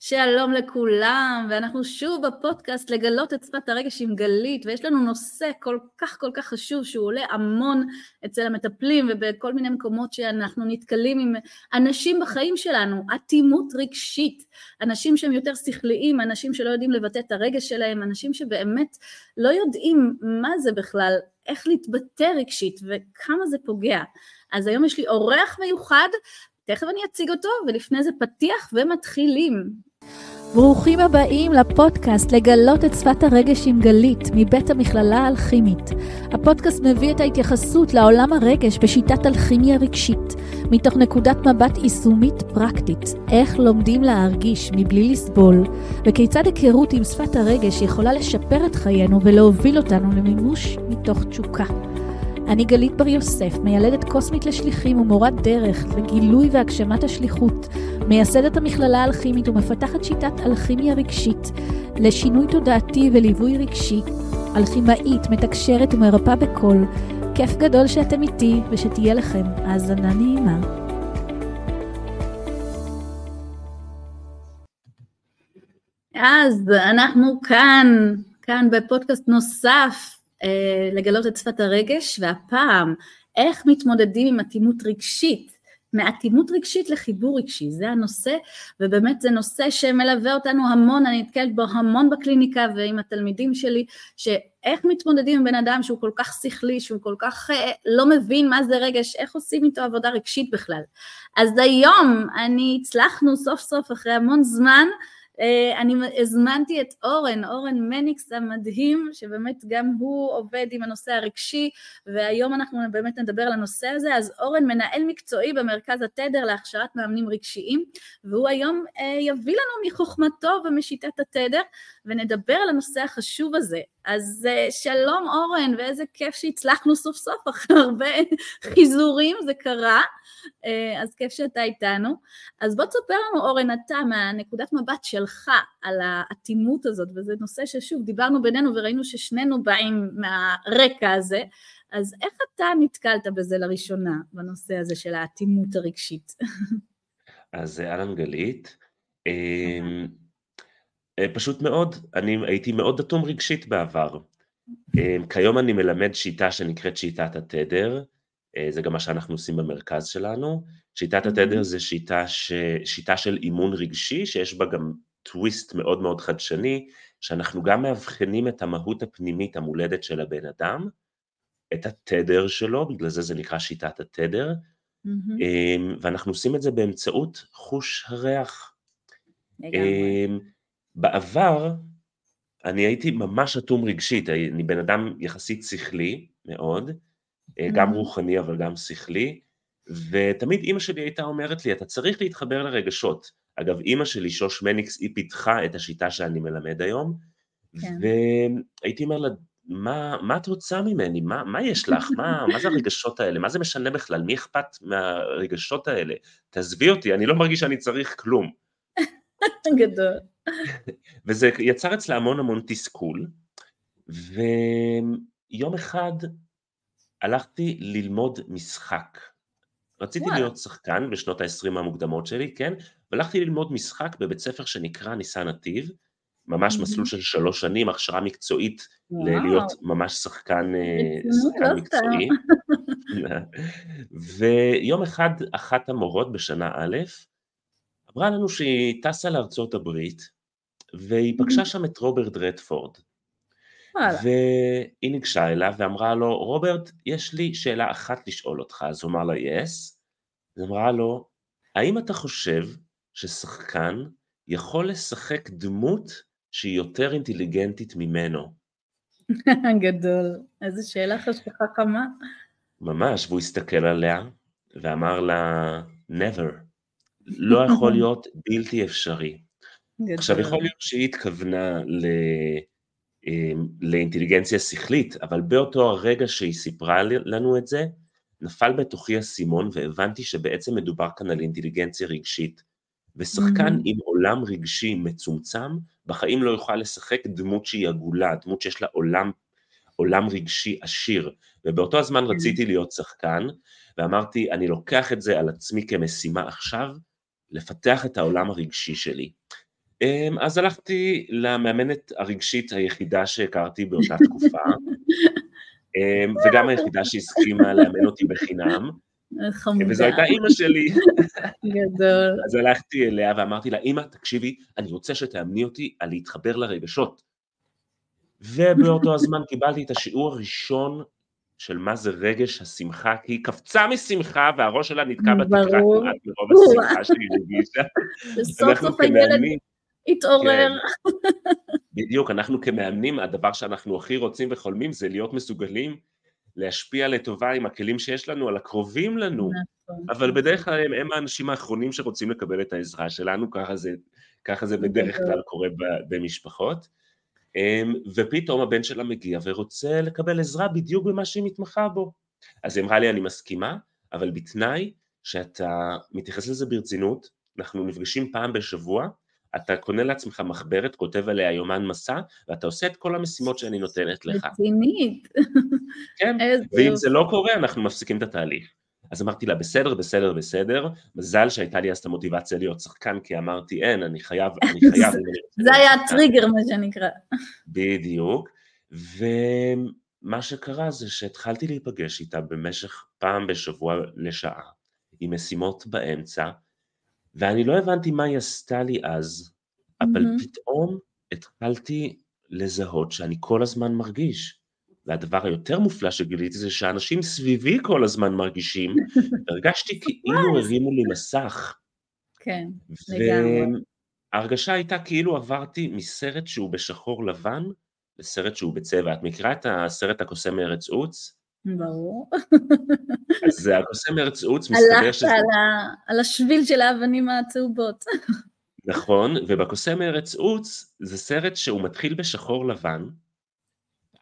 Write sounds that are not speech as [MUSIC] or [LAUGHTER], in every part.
שלום לכולם, ואנחנו שוב בפודקאסט לגלות את שפת הרגש עם גלית, ויש לנו נושא כל כך כל כך חשוב שהוא עולה המון אצל המטפלים ובכל מיני מקומות שאנחנו נתקלים עם אנשים בחיים שלנו, אטימות רגשית, אנשים שהם יותר שכליים, אנשים שלא יודעים לבטא את הרגש שלהם, אנשים שבאמת לא יודעים מה זה בכלל, איך להתבטא רגשית וכמה זה פוגע. אז היום יש לי אורח מיוחד, תכף אני אציג אותו, ולפני זה פתיח ומתחילים. ברוכים הבאים לפודקאסט לגלות את שפת הרגש עם גלית מבית המכללה האלכימית. הפודקאסט מביא את ההתייחסות לעולם הרגש בשיטת אלכימיה רגשית, מתוך נקודת מבט יישומית פרקטית, איך לומדים להרגיש מבלי לסבול, וכיצד היכרות עם שפת הרגש יכולה לשפר את חיינו ולהוביל אותנו למימוש מתוך תשוקה. אני גלית בר יוסף, מיילדת קוסמית לשליחים ומורת דרך לגילוי והגשמת השליחות, מייסדת המכללה האלכימית ומפתחת שיטת אלכימיה רגשית לשינוי תודעתי וליווי רגשי, אלכימאית, מתקשרת ומרפאה בקול. כיף גדול שאתם איתי ושתהיה לכם האזנה נעימה. אז אנחנו כאן, כאן בפודקאסט נוסף לגלות את שפת הרגש, והפעם איך מתמודדים עם אטימות רגשית, מאטימות רגשית לחיבור רגשי, זה הנושא, ובאמת זה נושא שמלווה אותנו המון, אני נתקלת בו המון בקליניקה ועם התלמידים שלי, שאיך מתמודדים עם בן אדם שהוא כל כך שכלי, שהוא כל כך אה, לא מבין מה זה רגש, איך עושים איתו עבודה רגשית בכלל. אז היום אני הצלחנו סוף סוף אחרי המון זמן אה, אני הזמנתי את אורן, אורן מניקס המדהים, שבאמת גם הוא עובד עם הנושא הרגשי, והיום אנחנו באמת נדבר על הנושא הזה. אז אורן מנהל מקצועי במרכז התדר להכשרת מאמנים רגשיים, והוא היום אה, יביא לנו מחוכמתו ומשיטת התדר, ונדבר על הנושא החשוב הזה. אז uh, שלום אורן, ואיזה כיף שהצלחנו סוף סוף, [LAUGHS] אחרי הרבה חיזורים זה קרה, uh, אז כיף שאתה איתנו. אז בוא תספר לנו אורן, אתה מהנקודת מבט שלך על האטימות הזאת, וזה נושא ששוב דיברנו בינינו וראינו ששנינו באים מהרקע הזה, אז איך אתה נתקלת בזה לראשונה, בנושא הזה של האטימות הרגשית? אז אהלן גלית. אה, פשוט מאוד, אני הייתי מאוד אטום רגשית בעבר. אה, כיום אני מלמד שיטה שנקראת שיטת התדר, אה, זה גם מה שאנחנו עושים במרכז שלנו. שיטת התדר זה שיטה, ש... שיטה של אימון רגשי, שיש בה גם טוויסט מאוד מאוד חדשני, שאנחנו גם מאבחנים את המהות הפנימית המולדת של הבן אדם, את התדר שלו, בגלל זה זה נקרא שיטת התדר, mm-hmm. ואנחנו עושים את זה באמצעות חוש הריח. לגמרי. בעבר אני הייתי ממש אטום רגשית, אני בן אדם יחסית שכלי מאוד, אה, גם mm-hmm. רוחני אבל גם שכלי, ותמיד אימא שלי הייתה אומרת לי, אתה צריך להתחבר לרגשות. אגב, אימא שלי, שוש מניקס, היא פיתחה את השיטה שאני מלמד היום, כן. והייתי אומר לה, מה, מה את רוצה ממני? מה, מה יש לך? מה, מה זה הרגשות האלה? מה זה משנה בכלל? מי אכפת מהרגשות האלה? תעזבי אותי, אני לא מרגיש שאני צריך כלום. [LAUGHS] גדול. וזה יצר אצלה המון המון תסכול, ויום אחד הלכתי ללמוד משחק. רציתי וואלה. להיות שחקן בשנות ה-20 המוקדמות שלי, כן? והלכתי ללמוד משחק בבית ספר שנקרא ניסן נתיב, ממש מסלול של שלוש שנים, הכשרה מקצועית להיות ממש שחקן, אה, שחקן לא מקצועי. [LAUGHS] ויום אחד אחת המורות בשנה א', אמרה לנו שהיא טסה לארצות הברית, והיא פגשה שם את רוברט רדפורד. והיא ניגשה אליו ואמרה לו, רוברט, יש לי שאלה אחת לשאול אותך. אז הוא אמר לה, יס. אז אמרה לו, האם אתה חושב ששחקן יכול לשחק דמות שהיא יותר אינטליגנטית ממנו? [LAUGHS] גדול. איזה שאלה חכמה. ממש, והוא הסתכל עליה ואמר לה, never. לא יכול להיות בלתי אפשרי. עכשיו, יכול להיות שהיא התכוונה ל... אמ, לאינטליגנציה שכלית, אבל באותו הרגע שהיא סיפרה לנו את זה, נפל בתוכי אסימון והבנתי שבעצם מדובר כאן על אינטליגנציה רגשית. ושחקן mm-hmm. עם עולם רגשי מצומצם, בחיים לא יוכל לשחק דמות שהיא עגולה, דמות שיש לה עולם, עולם רגשי עשיר. ובאותו הזמן mm-hmm. רציתי להיות שחקן, ואמרתי, אני לוקח את זה על עצמי כמשימה עכשיו, לפתח את העולם הרגשי שלי. אמ, אז הלכתי למאמנת הרגשית היחידה שהכרתי באותה תקופה, [LAUGHS] אמ, וגם היחידה שהסכימה לאמן אותי בחינם. חמודה. וזו הייתה אימא שלי. גדול. אז הלכתי אליה ואמרתי לה, אימא, תקשיבי, אני רוצה שתאמני אותי על להתחבר לרגשות. ובאותו הזמן קיבלתי את השיעור הראשון של מה זה רגש השמחה, כי היא קפצה משמחה והראש שלה נתקע בתקרה כמעט מרוב השמחה שהיא הרגישה. וסוף סוף הילד התעורר. כן. בדיוק, אנחנו כמאמנים, הדבר שאנחנו הכי רוצים וחולמים זה להיות מסוגלים להשפיע לטובה עם הכלים שיש לנו על הקרובים לנו, נכון. אבל בדרך כלל הם, הם האנשים האחרונים שרוצים לקבל את העזרה שלנו, ככה זה, ככה זה בדרך כלל קורה במשפחות. אמ, ופתאום הבן שלה מגיע ורוצה לקבל עזרה בדיוק במה שהיא מתמחה בו. אז היא אמרה לי, אני מסכימה, אבל בתנאי שאתה מתייחס לזה ברצינות, אנחנו נפגשים פעם בשבוע, אתה קונה לעצמך מחברת, כותב עליה יומן מסע, ואתה עושה את כל המשימות שאני נותנת לך. רצינית. כן, ואם זה לא קורה, אנחנו מפסיקים את התהליך. אז אמרתי לה, בסדר, בסדר, בסדר, מזל שהייתה לי אז את המוטיבציה להיות שחקן, כי אמרתי, אין, אני חייב, אני [LAUGHS] חייב. זה היה הטריגר, מה שנקרא. בדיוק, ומה שקרה זה שהתחלתי להיפגש איתה במשך פעם בשבוע לשעה, עם משימות באמצע, ואני לא הבנתי מה היא עשתה לי אז, אבל. פתאום התחלתי לזהות שאני כל הזמן מרגיש. והדבר היותר מופלא שגיליתי זה שאנשים סביבי כל הזמן מרגישים, [LAUGHS] הרגשתי [LAUGHS] כאילו הרימו לי מסך. כן, לגמרי. וההרגשה הייתה כאילו עברתי מסרט שהוא בשחור לבן לסרט שהוא בצבע. את מכירה את הסרט הקוסם מארץ עוץ? ברור. אז הקוסם מארץ עוץ מסתבר שזה... הלכת על השביל של האבנים הצהובות. נכון, ובקוסם מארץ עוץ זה סרט שהוא מתחיל בשחור לבן,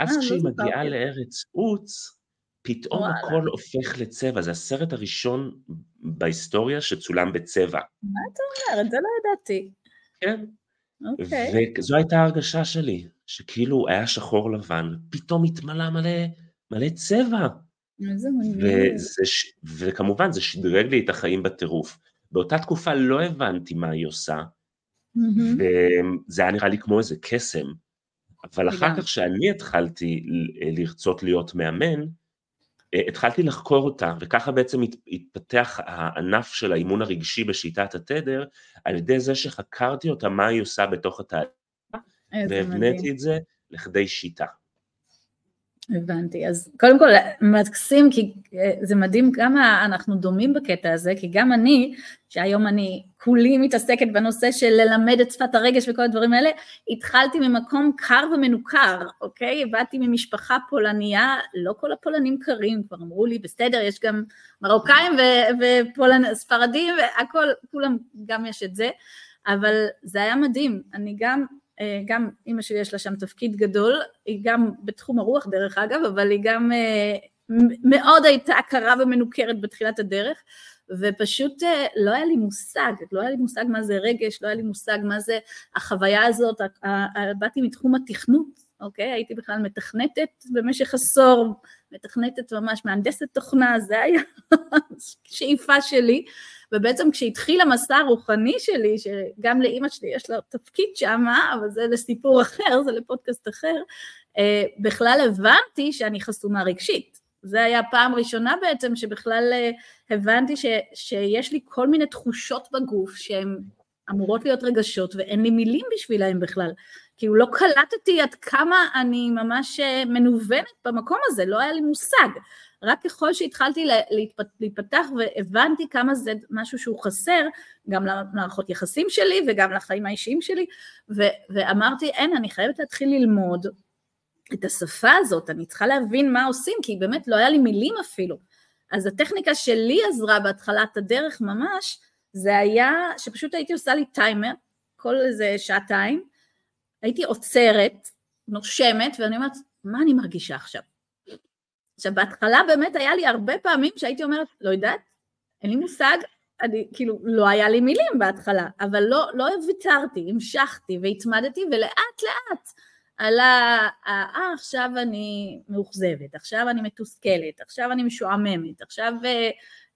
אז אה, לא כשהיא מגיעה לארץ עוץ, פתאום הכל הופך לצבע, זה הסרט הראשון בהיסטוריה שצולם בצבע. מה אתה אומר? את זה לא ידעתי. כן. אוקיי. וזו הייתה ההרגשה שלי, שכאילו היה שחור לבן, פתאום התמלא מלא, מלא צבע. איזה מגניב. וכמובן זה שדרג לי את החיים בטירוף. באותה תקופה לא הבנתי מה היא עושה, וזה היה נראה לי כמו איזה קסם. אבל אחר כך שאני התחלתי לרצות להיות מאמן, אה, התחלתי לחקור אותה, וככה בעצם התפתח הענף של האימון הרגשי בשיטת התדר, על ידי זה שחקרתי אותה מה היא עושה בתוך התהליך, והבניתי את זה לכדי שיטה. הבנתי, אז קודם כל מקסים כי אה, זה מדהים כמה אנחנו דומים בקטע הזה, כי גם אני, שהיום אני כולי מתעסקת בנושא של ללמד את שפת הרגש וכל הדברים האלה, התחלתי ממקום קר ומנוכר, אוקיי? באתי ממשפחה פולניה, לא כל הפולנים קרים, כבר אמרו לי, בסדר, יש גם מרוקאים וספרדים והכל, כולם, גם יש את זה, אבל זה היה מדהים, אני גם גם אימא שלי יש לה שם תפקיד גדול, היא גם בתחום הרוח דרך אגב, אבל היא גם אה, מאוד הייתה קרה ומנוכרת בתחילת הדרך, ופשוט אה, לא היה לי מושג, לא היה לי מושג מה זה רגש, לא היה לי מושג מה זה החוויה הזאת, באתי מתחום התכנות, אוקיי? הייתי בכלל מתכנתת במשך עשור, מתכנתת ממש, מהנדסת תוכנה, זה היה [LAUGHS] שאיפה שלי, ובעצם כשהתחיל המסע הרוחני שלי, שגם לאימא שלי יש לה תפקיד שם, אבל זה לסיפור אחר, זה לפודקאסט אחר, אה, בכלל הבנתי שאני חסומה רגשית. זה היה פעם ראשונה בעצם שבכלל אה, הבנתי ש, שיש לי כל מיני תחושות בגוף שהן אמורות להיות רגשות ואין לי מילים בשבילהן בכלל. כאילו לא קלטתי עד כמה אני ממש אה, מנוונת במקום הזה, לא היה לי מושג. רק ככל שהתחלתי להיפתח והבנתי כמה זה משהו שהוא חסר, גם למערכות יחסים שלי וגם לחיים האישיים שלי, ו- ואמרתי, אין, אני חייבת להתחיל ללמוד את השפה הזאת, אני צריכה להבין מה עושים, כי באמת לא היה לי מילים אפילו. אז הטכניקה שלי עזרה בהתחלת הדרך ממש, זה היה שפשוט הייתי עושה לי טיימר, כל איזה שעתיים, הייתי עוצרת, נושמת, ואני אומרת, מה אני מרגישה עכשיו? עכשיו בהתחלה באמת היה לי הרבה פעמים שהייתי אומרת, לא יודעת, אין לי מושג, אני, כאילו, לא היה לי מילים בהתחלה, אבל לא, לא ויתרתי, המשכתי והתמדתי, ולאט לאט עלה, אה, עכשיו אני מאוכזבת, עכשיו אני מתוסכלת, עכשיו אני משועממת, עכשיו אה,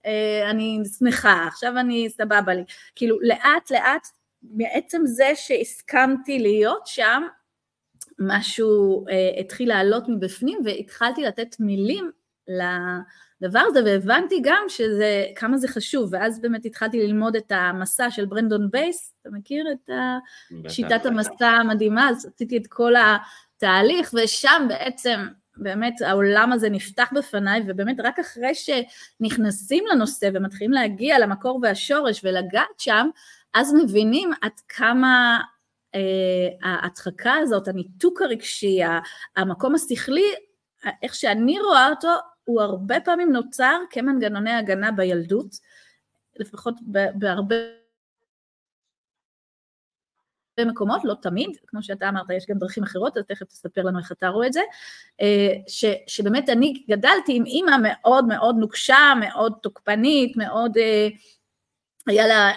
אה, אני שמחה, עכשיו אני סבבה לי, כאילו לאט לאט מעצם זה שהסכמתי להיות שם, משהו אה, התחיל לעלות מבפנים והתחלתי לתת מילים לדבר הזה והבנתי גם שזה, כמה זה חשוב. ואז באמת התחלתי ללמוד את המסע של ברנדון בייס, אתה מכיר את שיטת המסע המדהימה, אז עשיתי את כל התהליך ושם בעצם באמת העולם הזה נפתח בפניי ובאמת רק אחרי שנכנסים לנושא ומתחילים להגיע למקור והשורש ולגעת שם אז מבינים עד כמה ההדחקה הזאת, הניתוק הרגשי, המקום השכלי, איך שאני רואה אותו, הוא הרבה פעמים נוצר כמנגנוני הגנה בילדות, לפחות בהרבה מקומות, לא תמיד, כמו שאתה אמרת, יש גם דרכים אחרות, אז תכף תספר לנו איך אתה רואה את זה, אה, ש, שבאמת אני גדלתי עם אימא מאוד מאוד נוקשה, מאוד תוקפנית, מאוד אה, היה לה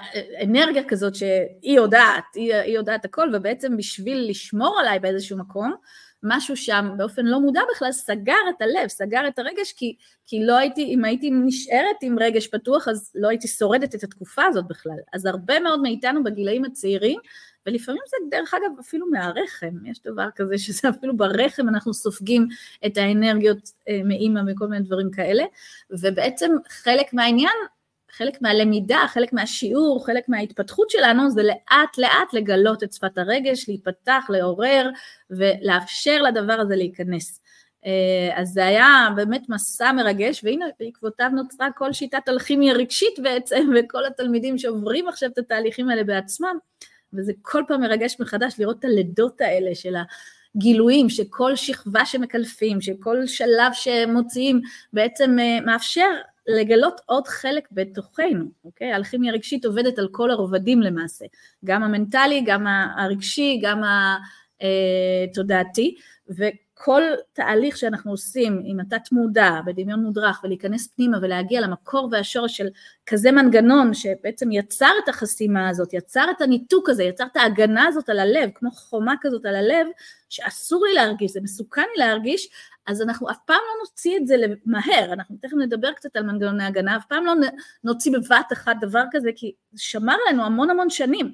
אנרגיה כזאת שהיא יודעת, היא, היא יודעת הכל, ובעצם בשביל לשמור עליי באיזשהו מקום, משהו שם באופן לא מודע בכלל סגר את הלב, סגר את הרגש, כי, כי לא הייתי, אם הייתי נשארת עם רגש פתוח, אז לא הייתי שורדת את התקופה הזאת בכלל. אז הרבה מאוד מאיתנו בגילאים הצעירים, ולפעמים זה דרך אגב אפילו מהרחם, יש דבר כזה שזה אפילו ברחם אנחנו סופגים את האנרגיות אה, מאימא וכל מיני דברים כאלה, ובעצם חלק מהעניין חלק מהלמידה, חלק מהשיעור, חלק מההתפתחות שלנו זה לאט לאט לגלות את שפת הרגש, להיפתח, לעורר ולאפשר לדבר הזה להיכנס. אה, אז זה היה באמת מסע מרגש, והנה בעקבותיו נוצרה כל שיטת אלכימיה רגשית בעצם, [LAUGHS] וכל התלמידים שעוברים עכשיו את התהליכים האלה בעצמם, וזה כל פעם מרגש מחדש לראות את הלידות האלה של הגילויים, שכל שכבה שמקלפים, שכל שלב שמוציאים בעצם אה, מאפשר לגלות עוד חלק בתוכנו, אוקיי? האלכימיה הרגשית עובדת על כל הרובדים למעשה, גם המנטלי, גם הרגשי, גם התודעתי, וכל תהליך שאנחנו עושים עם התת מודע, בדמיון מודרך, ולהיכנס פנימה ולהגיע למקור והשורש של כזה מנגנון שבעצם יצר את החסימה הזאת, יצר את הניתוק הזה, יצר את ההגנה הזאת על הלב, כמו חומה כזאת על הלב, שאסור לי להרגיש, זה מסוכן לי להרגיש, אז אנחנו אף פעם לא נוציא את זה מהר, אנחנו תכף נדבר קצת על מנגנוני הגנה, אף פעם לא נוציא בבת אחת דבר כזה, כי זה שמר לנו המון המון שנים.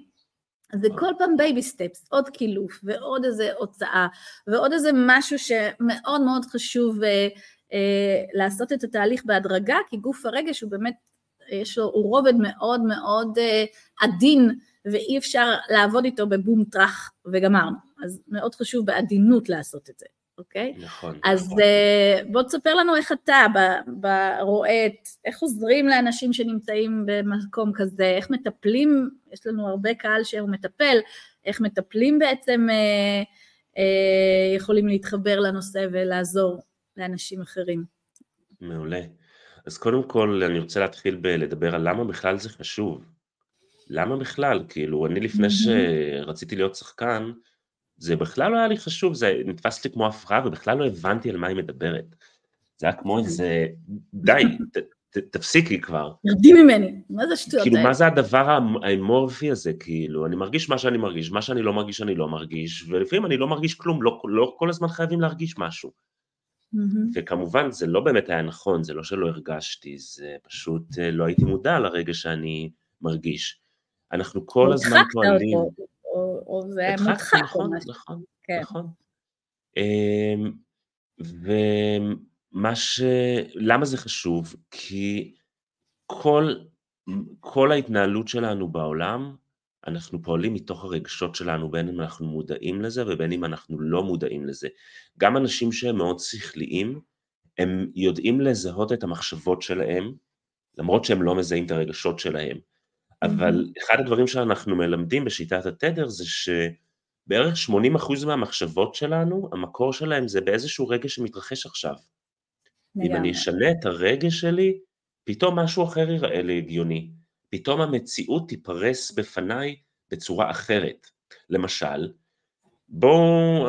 אז זה כל פעם baby steps, עוד קילוף ועוד איזה הוצאה ועוד איזה משהו שמאוד מאוד חשוב אה, אה, לעשות את התהליך בהדרגה, כי גוף הרגש הוא באמת, יש לו, הוא רובד מאוד מאוד אה, עדין ואי אפשר לעבוד איתו בבום טראח וגמרנו, אז מאוד חשוב בעדינות לעשות את זה. אוקיי? נכון. אז נכון. אה, בוא תספר לנו איך אתה רואה את, איך עוזרים לאנשים שנמצאים במקום כזה, איך מטפלים, יש לנו הרבה קהל שהוא מטפל, איך מטפלים בעצם אה, אה, יכולים להתחבר לנושא ולעזור לאנשים אחרים. מעולה. אז קודם כל אני רוצה להתחיל בלדבר על למה בכלל זה חשוב. למה בכלל? כאילו, אני לפני שרציתי להיות שחקן, זה בכלל לא היה לי חשוב, זה נתפס לי כמו הפרעה ובכלל לא הבנתי על מה היא מדברת. זה היה כמו איזה, די, ת, ת, תפסיקי כבר. ירדי ממני, מה זה השטויות כאילו, מה זה הדבר האמורפי הזה, כאילו, אני מרגיש מה שאני מרגיש, מה שאני לא מרגיש אני לא מרגיש, ולפעמים אני לא מרגיש כלום, לא, לא כל הזמן חייבים להרגיש משהו. וכמובן זה לא באמת היה נכון, זה לא שלא הרגשתי, זה פשוט אה, לא הייתי מודע לרגע שאני מרגיש. אנחנו כל הזמן פועלים... או, או זה היה מודחק נכון, או משהו. נכון, כן. נכון. אמ, ומה ש... למה זה חשוב? כי כל, כל ההתנהלות שלנו בעולם, אנחנו פועלים מתוך הרגשות שלנו, בין אם אנחנו מודעים לזה ובין אם אנחנו לא מודעים לזה. גם אנשים שהם מאוד שכליים, הם יודעים לזהות את המחשבות שלהם, למרות שהם לא מזהים את הרגשות שלהם. אבל אחד הדברים שאנחנו מלמדים בשיטת התדר זה שבערך 80% מהמחשבות שלנו, המקור שלהם זה באיזשהו רגש שמתרחש עכשיו. אם אני אשנה את הרגש שלי, פתאום משהו אחר ייראה לי הגיוני. פתאום המציאות תיפרס בפניי בצורה אחרת. למשל, בואו,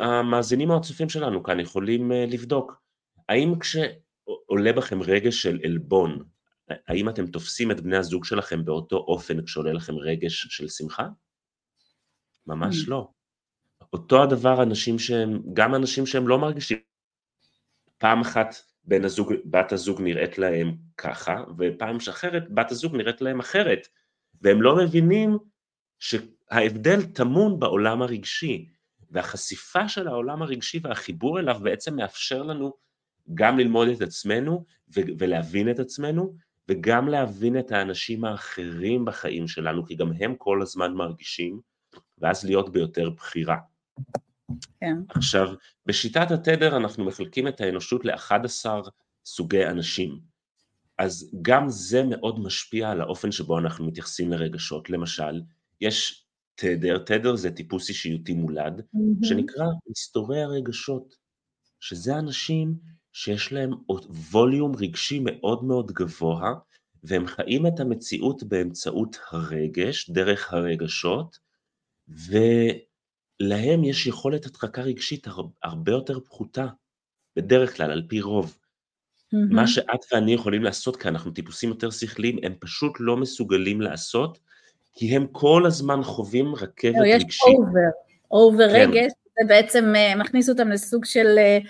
המאזינים או הצופים שלנו כאן יכולים אה, לבדוק, האם כשעולה בכם רגש של עלבון, האם אתם תופסים את בני הזוג שלכם באותו אופן כשעולה לכם רגש של שמחה? ממש mm. לא. אותו הדבר אנשים שהם, גם אנשים שהם לא מרגישים. פעם אחת בן הזוג, בת הזוג נראית להם ככה, ופעם שאחרת בת הזוג נראית להם אחרת, והם לא מבינים שההבדל טמון בעולם הרגשי, והחשיפה של העולם הרגשי והחיבור אליו בעצם מאפשר לנו גם ללמוד את עצמנו ולהבין את עצמנו, וגם להבין את האנשים האחרים בחיים שלנו, כי גם הם כל הזמן מרגישים, ואז להיות ביותר בחירה. כן. עכשיו, בשיטת התדר אנחנו מחלקים את האנושות ל-11 סוגי אנשים. אז גם זה מאוד משפיע על האופן שבו אנחנו מתייחסים לרגשות. למשל, יש תדר, תדר זה טיפוס אישיותי מולד, mm-hmm. שנקרא מסתורי הרגשות, שזה אנשים שיש להם ווליום רגשי מאוד מאוד גבוה, והם חיים את המציאות באמצעות הרגש, דרך הרגשות, ולהם יש יכולת הדחקה רגשית הרבה יותר פחותה, בדרך כלל, על פי רוב. Mm-hmm. מה שאת ואני יכולים לעשות, כי אנחנו טיפוסים יותר שכליים, הם פשוט לא מסוגלים לעשות, כי הם כל הזמן חווים רכבת לא, רגשית. יש אובר, אובר. רגש, זה בעצם אה, מכניס אותם לסוג של אה,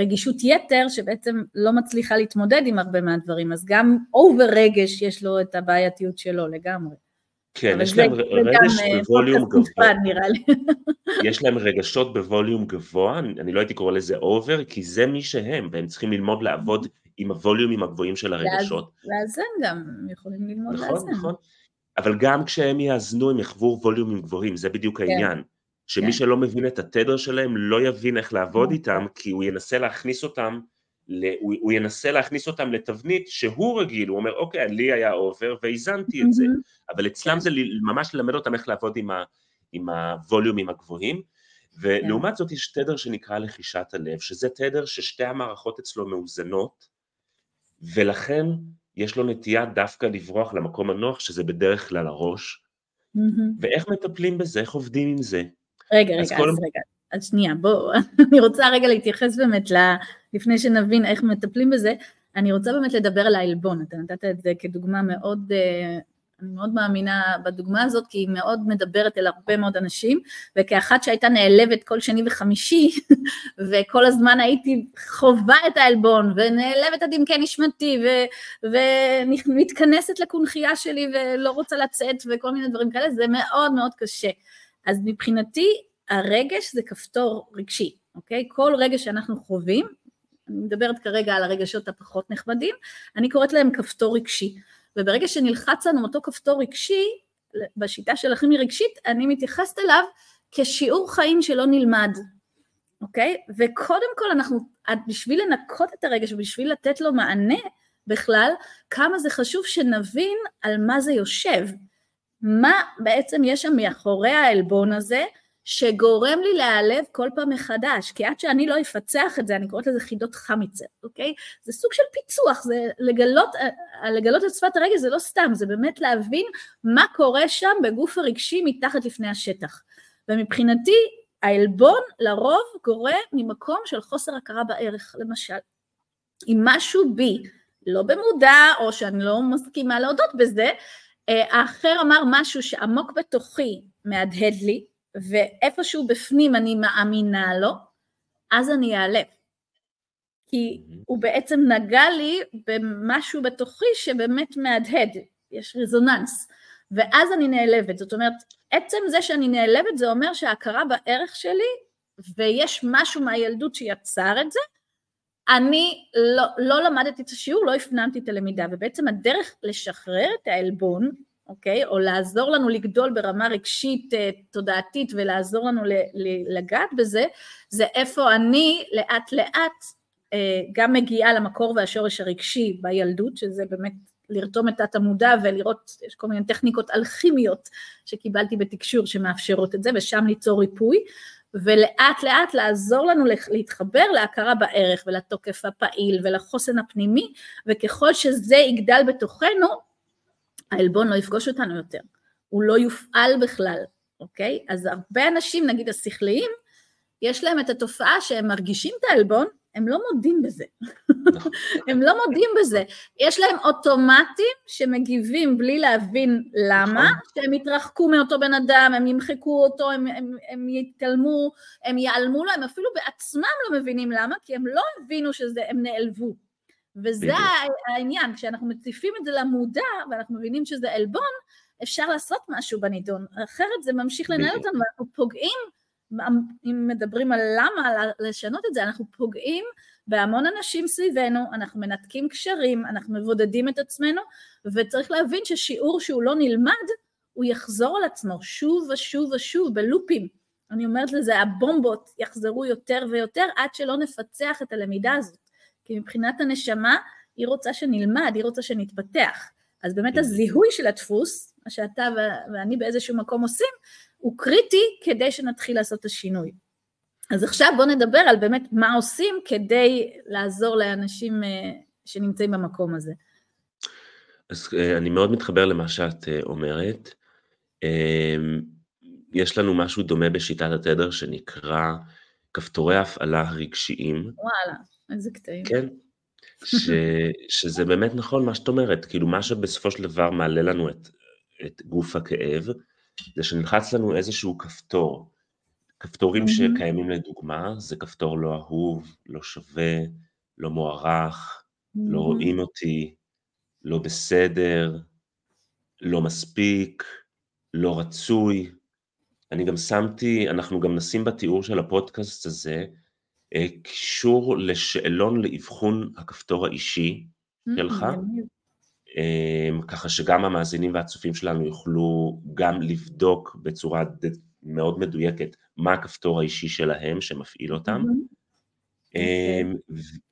רגישות יתר, שבעצם לא מצליחה להתמודד עם הרבה מהדברים, אז גם over רגש יש לו את הבעייתיות שלו לגמרי. כן, יש להם רגש בווליום גבוה. [LAUGHS] יש להם רגשות בווליום גבוה, אני לא הייתי קורא לזה over, כי זה מי שהם, והם צריכים ללמוד לעבוד עם הווליומים הגבוהים של הרגשות. לאזן גם, הם יכולים ללמוד לאזן. נכון, נכון. אבל גם כשהם יאזנו הם יחוו ווליומים גבוהים, זה בדיוק כן. העניין. שמי כן. שלא מבין את התדר שלהם לא יבין איך לעבוד נכון. איתם, כי הוא ינסה להכניס אותם הוא, הוא ינסה להכניס אותם לתבנית שהוא רגיל, הוא אומר אוקיי, לי היה over והאזנתי את זה, אבל אצלם זה ממש ללמד אותם איך לעבוד עם, ה, עם הווליומים הגבוהים, ולעומת זאת יש תדר שנקרא לחישת הלב, שזה תדר ששתי המערכות אצלו מאוזנות, ולכן יש לו נטייה דווקא לברוח למקום הנוח, שזה בדרך כלל הראש, ואיך מטפלים בזה, איך עובדים עם זה? רגע, רגע, אז רגע, אז שנייה, בואו, [LAUGHS] אני רוצה רגע להתייחס באמת, לפני שנבין איך מטפלים בזה, אני רוצה באמת לדבר על העלבון, אתה נתת את זה כדוגמה מאוד, אה, אני מאוד מאמינה בדוגמה הזאת, כי היא מאוד מדברת אל הרבה מאוד אנשים, וכאחת שהייתה נעלבת כל שני וחמישי, [LAUGHS] וכל הזמן הייתי חווה את העלבון, ונעלבת עד עמקי נשמתי, ומתכנסת לקונכייה שלי ולא רוצה לצאת, וכל מיני דברים כאלה, זה מאוד מאוד קשה. אז מבחינתי, הרגש זה כפתור רגשי, אוקיי? כל רגש שאנחנו חווים, אני מדברת כרגע על הרגשות הפחות נחמדים, אני קוראת להם כפתור רגשי. וברגע שנלחץ לנו אותו כפתור רגשי, בשיטה של הכימי רגשית, אני מתייחסת אליו כשיעור חיים שלא נלמד, אוקיי? וקודם כל אנחנו, בשביל לנקות את הרגש ובשביל לתת לו מענה בכלל, כמה זה חשוב שנבין על מה זה יושב. מה בעצם יש שם מאחורי העלבון הזה, שגורם לי להיעלב כל פעם מחדש, כי עד שאני לא אפצח את זה, אני קוראת לזה חידות חמיצר, אוקיי? זה סוג של פיצוח, זה לגלות, לגלות את שפת הרגל זה לא סתם, זה באמת להבין מה קורה שם בגוף הרגשי מתחת לפני השטח. ומבחינתי, העלבון לרוב קורה ממקום של חוסר הכרה בערך, למשל. אם משהו בי לא במודע, או שאני לא מסכימה להודות בזה, האחר אמר משהו שעמוק בתוכי מהדהד לי, ואיפשהו בפנים אני מאמינה לו, אז אני אעלה. כי הוא בעצם נגע לי במשהו בתוכי שבאמת מהדהד, יש רזוננס, ואז אני נעלבת. זאת אומרת, עצם זה שאני נעלבת זה אומר שההכרה בערך שלי, ויש משהו מהילדות שיצר את זה, אני לא, לא למדתי את השיעור, לא הפנמתי את הלמידה, ובעצם הדרך לשחרר את העלבון אוקיי? או לעזור לנו לגדול ברמה רגשית, אה, תודעתית ולעזור לנו לגעת בזה, זה איפה אני לאט לאט אה, גם מגיעה למקור והשורש הרגשי בילדות, שזה באמת לרתום את תת המודע ולראות, יש כל מיני טכניקות אלכימיות שקיבלתי בתקשור שמאפשרות את זה, ושם ליצור ריפוי, ולאט לאט לעזור לנו להתחבר להכרה בערך ולתוקף הפעיל ולחוסן הפנימי, וככל שזה יגדל בתוכנו, העלבון לא יפגוש אותנו יותר, הוא לא יופעל בכלל, אוקיי? אז הרבה אנשים, נגיד השכליים, יש להם את התופעה שהם מרגישים את העלבון, הם לא מודים בזה. נכון. [LAUGHS] הם לא מודים בזה. יש להם אוטומטים שמגיבים בלי להבין למה, נכון. שהם יתרחקו מאותו בן אדם, הם ימחקו אותו, הם, הם, הם יתעלמו, הם ייעלמו לו, הם אפילו בעצמם לא מבינים למה, כי הם לא הבינו שהם נעלבו. וזה העניין, כשאנחנו מציפים את זה למודע ואנחנו מבינים שזה עלבון, אפשר לעשות משהו בנידון, אחרת זה ממשיך לנהל אותנו ואנחנו פוגעים, אם מדברים על למה לשנות את זה, אנחנו פוגעים בהמון אנשים סביבנו, אנחנו מנתקים קשרים, אנחנו מבודדים את עצמנו, וצריך להבין ששיעור שהוא לא נלמד, הוא יחזור על עצמו שוב ושוב ושוב בלופים. אני אומרת לזה, הבומבות יחזרו יותר ויותר עד שלא נפצח את הלמידה הזאת. כי מבחינת הנשמה, היא רוצה שנלמד, היא רוצה שנתפתח. אז באמת הזיהוי של הדפוס, מה שאתה ואני באיזשהו מקום עושים, הוא קריטי כדי שנתחיל לעשות את השינוי. אז עכשיו בואו נדבר על באמת מה עושים כדי לעזור לאנשים אה, שנמצאים במקום הזה. אז אה, אני מאוד מתחבר למה שאת אה, אומרת. יש לנו משהו דומה בשיטת התדר שנקרא כפתורי ההפעלה הרגשיים. וואלה, איזה קטעים. כן, ש, [LAUGHS] שזה באמת נכון מה שאת אומרת, כאילו מה שבסופו של דבר מעלה לנו את, את גוף הכאב, זה שנלחץ לנו איזשהו כפתור. כפתורים mm-hmm. שקיימים לדוגמה, זה כפתור לא אהוב, לא שווה, לא מוערך, mm-hmm. לא רואים אותי, לא בסדר, לא מספיק, לא רצוי. אני גם שמתי, אנחנו גם נשים בתיאור של הפודקאסט הזה, אה, קישור לשאלון לאבחון הכפתור האישי mm-hmm. שלך, אמ, ככה שגם המאזינים והצופים שלנו יוכלו גם לבדוק בצורה מאוד מדויקת מה הכפתור האישי שלהם שמפעיל אותם. Mm-hmm.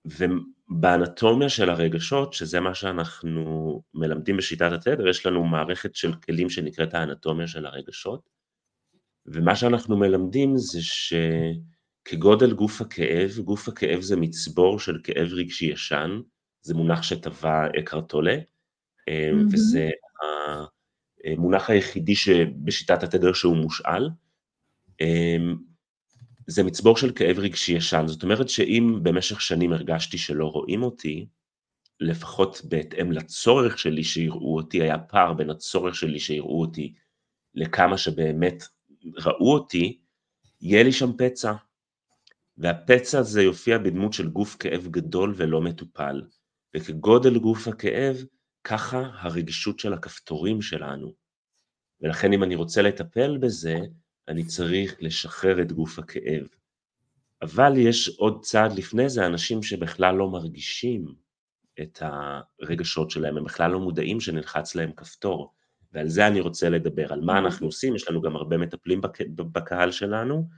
ובאנטומיה של הרגשות, שזה מה שאנחנו מלמדים בשיטת התדר, יש לנו מערכת של כלים שנקראת האנטומיה של הרגשות, ומה שאנחנו מלמדים זה שכגודל גוף הכאב, גוף הכאב זה מצבור של כאב רגשי ישן, זה מונח שטבע אקרטולה. וזה המונח היחידי שבשיטת התדר שהוא מושאל. אמ, זה מצבור של כאב רגשי ישן, זאת אומרת שאם במשך שנים הרגשתי שלא רואים אותי, לפחות בהתאם לצורך שלי שיראו אותי, היה פער בין הצורך שלי שיראו אותי לכמה שבאמת ראו אותי, יהיה לי שם פצע. והפצע הזה יופיע בדמות של גוף כאב גדול ולא מטופל, וכגודל גוף הכאב, ככה הרגישות של הכפתורים שלנו. ולכן אם אני רוצה לטפל בזה, אני צריך לשחרר את גוף הכאב. אבל יש עוד צעד לפני זה, אנשים שבכלל לא מרגישים את הרגשות שלהם, הם בכלל לא מודעים שנלחץ להם כפתור. ועל זה אני רוצה לדבר, על מה אנחנו עושים, יש לנו גם הרבה מטפלים בק... בקהל שלנו,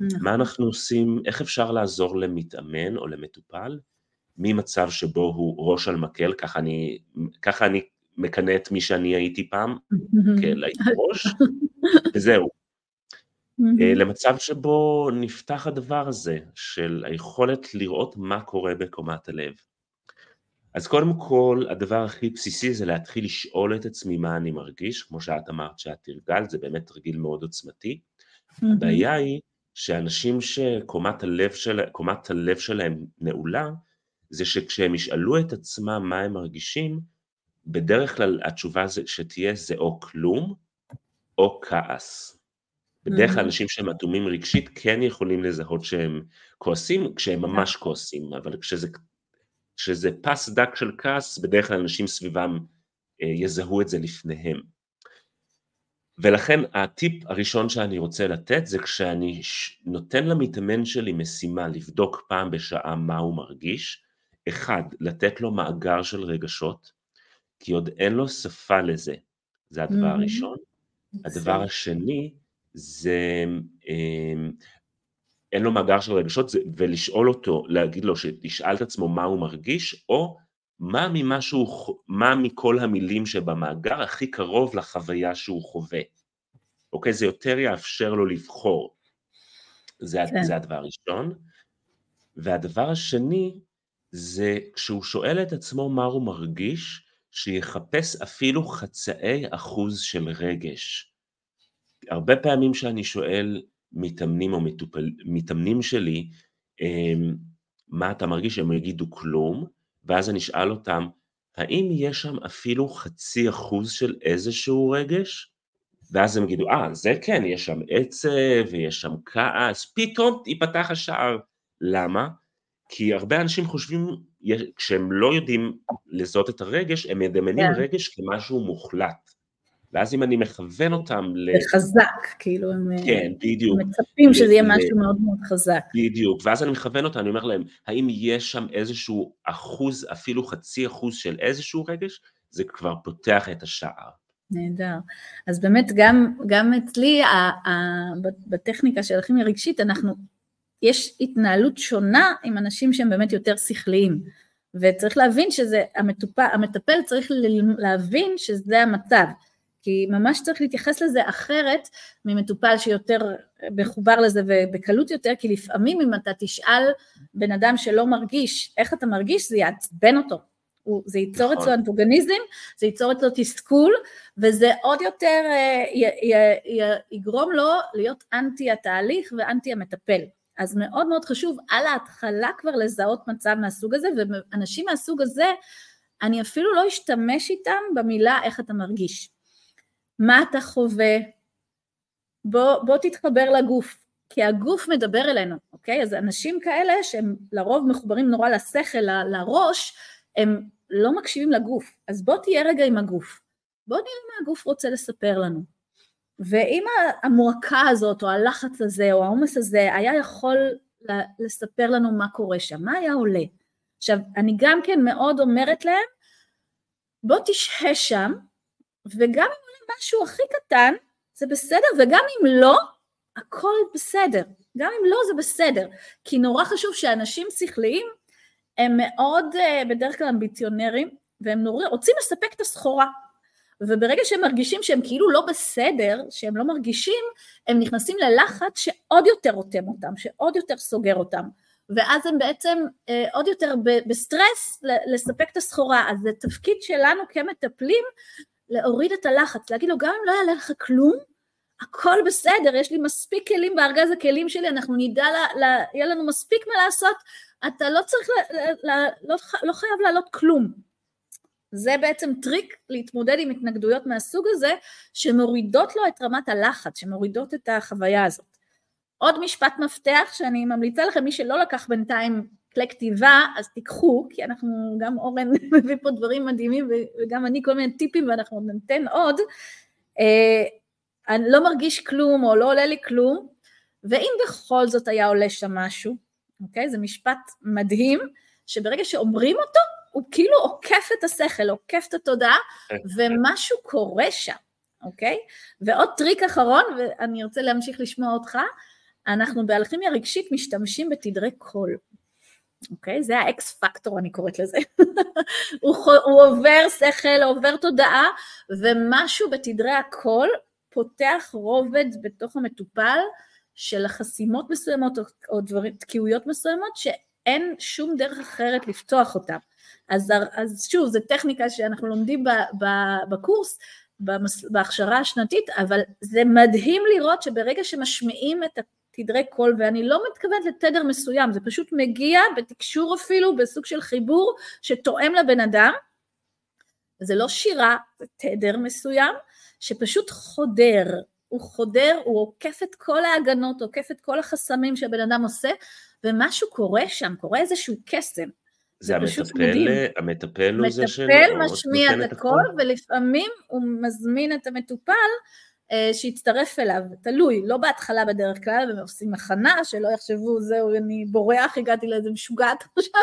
נכון. מה אנחנו עושים, איך אפשר לעזור למתאמן או למטופל, ממצב שבו הוא ראש על מקל, ככה אני, ככה אני מקנא את מי שאני הייתי פעם, כן, הייתי ראש, [LAUGHS] וזהו, mm-hmm. למצב שבו נפתח הדבר הזה של היכולת לראות מה קורה בקומת הלב. אז קודם כל, הדבר הכי בסיסי זה להתחיל לשאול את עצמי מה אני מרגיש, כמו שאת אמרת שאת תרגלת, זה באמת תרגיל מאוד עוצמתי. הבעיה היא שאנשים שקומת הלב, של, הלב שלהם נעולה, זה שכשהם ישאלו את עצמם מה הם מרגישים, בדרך כלל התשובה שתהיה זה או כלום או כעס. בדרך כלל אנשים שהם אטומים רגשית כן יכולים לזהות שהם כועסים, כשהם ממש כועסים, אבל כשזה, כשזה פס דק של כעס, בדרך כלל אנשים סביבם אה, יזהו את זה לפניהם. ולכן הטיפ הראשון שאני רוצה לתת זה כשאני נותן למתאמן שלי משימה לבדוק פעם בשעה מה הוא מרגיש, אחד, לתת לו מאגר של רגשות, כי עוד אין לו שפה לזה, זה הדבר הראשון. הדבר השני, זה, אמ, אין לו מאגר של רגשות, זה, ולשאול אותו, להגיד לו שישאל את עצמו מה הוא מרגיש, או מה ממשהו, מה מכל המילים שבמאגר הכי קרוב לחוויה שהוא חווה. אוקיי? זה יותר יאפשר לו לבחור. זה, כן. זה הדבר הראשון. והדבר השני, זה כשהוא שואל את עצמו מה הוא מרגיש, שיחפש אפילו חצאי אחוז של רגש. הרבה פעמים שאני שואל מתאמנים או מטופל, מתאמנים שלי, אמ, מה אתה מרגיש, הם יגידו כלום, ואז אני אשאל אותם, האם יש שם אפילו חצי אחוז של איזשהו רגש? ואז הם יגידו, אה, זה כן, יש שם עצב, ויש שם כעס, פתאום ייפתח השער. למה? כי הרבה אנשים חושבים, כשהם לא יודעים לזהות את הרגש, הם מדמיינים yeah. כן. רגש כמשהו מוחלט. ואז אם אני מכוון אותם ל... זה חזק, כאילו הם כן, בדיוק. מצפים שזה יהיה משהו מאוד מאוד חזק. בדיוק, ואז אני מכוון אותם, אני אומר להם, האם יש שם איזשהו אחוז, אפילו חצי אחוז של איזשהו רגש? זה כבר פותח את השער. נהדר. אז באמת גם, גם אצלי, ה, ה, בטכניקה של הכימיה רגשית, אנחנו, יש התנהלות שונה עם אנשים שהם באמת יותר שכליים. וצריך להבין שזה, המטופל, המטפל צריך להבין שזה המצב. כי ממש צריך להתייחס לזה אחרת ממטופל שיותר מחובר לזה ובקלות יותר, כי לפעמים אם אתה תשאל בן אדם שלא מרגיש איך אתה מרגיש, זה יעצבן אותו. זה ייצור נכון. אצלו אנטוגניזם, זה ייצור אצלו תסכול, וזה עוד יותר אה, י, י, י, יגרום לו להיות אנטי התהליך ואנטי המטפל. אז מאוד מאוד חשוב על ההתחלה כבר לזהות מצב מהסוג הזה, ואנשים מהסוג הזה, אני אפילו לא אשתמש איתם במילה איך אתה מרגיש. מה אתה חווה? בוא, בוא תתחבר לגוף, כי הגוף מדבר אלינו, אוקיי? אז אנשים כאלה שהם לרוב מחוברים נורא לשכל, לראש, הם לא מקשיבים לגוף. אז בוא תהיה רגע עם הגוף. בוא נראה מה הגוף רוצה לספר לנו. ואם המועקה הזאת, או הלחץ הזה, או העומס הזה, היה יכול לספר לנו מה קורה שם, מה היה עולה? עכשיו, אני גם כן מאוד אומרת להם, בוא תשהה שם, וגם אם עולה משהו הכי קטן, זה בסדר, וגם אם לא, הכל בסדר. גם אם לא, זה בסדר. כי נורא חשוב שאנשים שכליים, הם מאוד אה, בדרך כלל אמביציונרים, והם נורא רוצים לספק את הסחורה. וברגע שהם מרגישים שהם כאילו לא בסדר, שהם לא מרגישים, הם נכנסים ללחץ שעוד יותר רותם אותם, שעוד יותר סוגר אותם. ואז הם בעצם אה, עוד יותר בסטרס לספק את הסחורה. אז זה תפקיד שלנו כמטפלים להוריד את הלחץ, להגיד לו גם אם לא יעלה לך כלום, הכל בסדר, יש לי מספיק כלים בארגז הכלים שלי, אנחנו נדע, לה, לה, יהיה לנו מספיק מה לעשות, אתה לא צריך, לה, לה, לא, לא חייב לעלות כלום. זה בעצם טריק להתמודד עם התנגדויות מהסוג הזה, שמורידות לו את רמת הלחץ, שמורידות את החוויה הזאת. עוד משפט מפתח שאני ממליצה לכם, מי שלא לקח בינתיים כלי כתיבה, אז תיקחו, כי אנחנו, גם אורן [LAUGHS] מביא פה דברים מדהימים, וגם אני כל מיני טיפים, ואנחנו ניתן עוד. אה, אני לא מרגיש כלום, או לא עולה לי כלום, ואם בכל זאת היה עולה שם משהו, אוקיי? זה משפט מדהים, שברגע שאומרים אותו, הוא כאילו עוקף את השכל, עוקף את התודעה, ומשהו קורה שם, אוקיי? ועוד טריק אחרון, ואני רוצה להמשיך לשמוע אותך, אנחנו באלכימיה רגשית משתמשים בתדרי קול, אוקיי? זה האקס פקטור, אני קוראת לזה. [LAUGHS] הוא, הוא עובר שכל, עובר תודעה, ומשהו בתדרי הקול פותח רובד בתוך המטופל של חסימות מסוימות או, או דברים, תקיעויות מסוימות, שאין שום דרך אחרת לפתוח אותם. אז, אז שוב, זו טכניקה שאנחנו לומדים ב, ב, בקורס, במס, בהכשרה השנתית, אבל זה מדהים לראות שברגע שמשמיעים את התדרי קול, ואני לא מתכוונת לתדר מסוים, זה פשוט מגיע בתקשור אפילו, בסוג של חיבור שתואם לבן אדם, זה לא שירה, זה תדר מסוים, שפשוט חודר, הוא חודר, הוא עוקף את כל ההגנות, עוקף את כל החסמים שהבן אדם עושה, ומשהו קורה שם, קורה איזשהו קסם. זה המטפל, המטפל הוא זה ש... מטפל משמיע את הכל, ולפעמים הוא מזמין את המטופל אה, שיצטרף אליו, תלוי, לא בהתחלה בדרך כלל, הם עושים הכנה, שלא יחשבו, זהו, אני בורח, הגעתי לאיזה משוגעת [LAUGHS] עכשיו,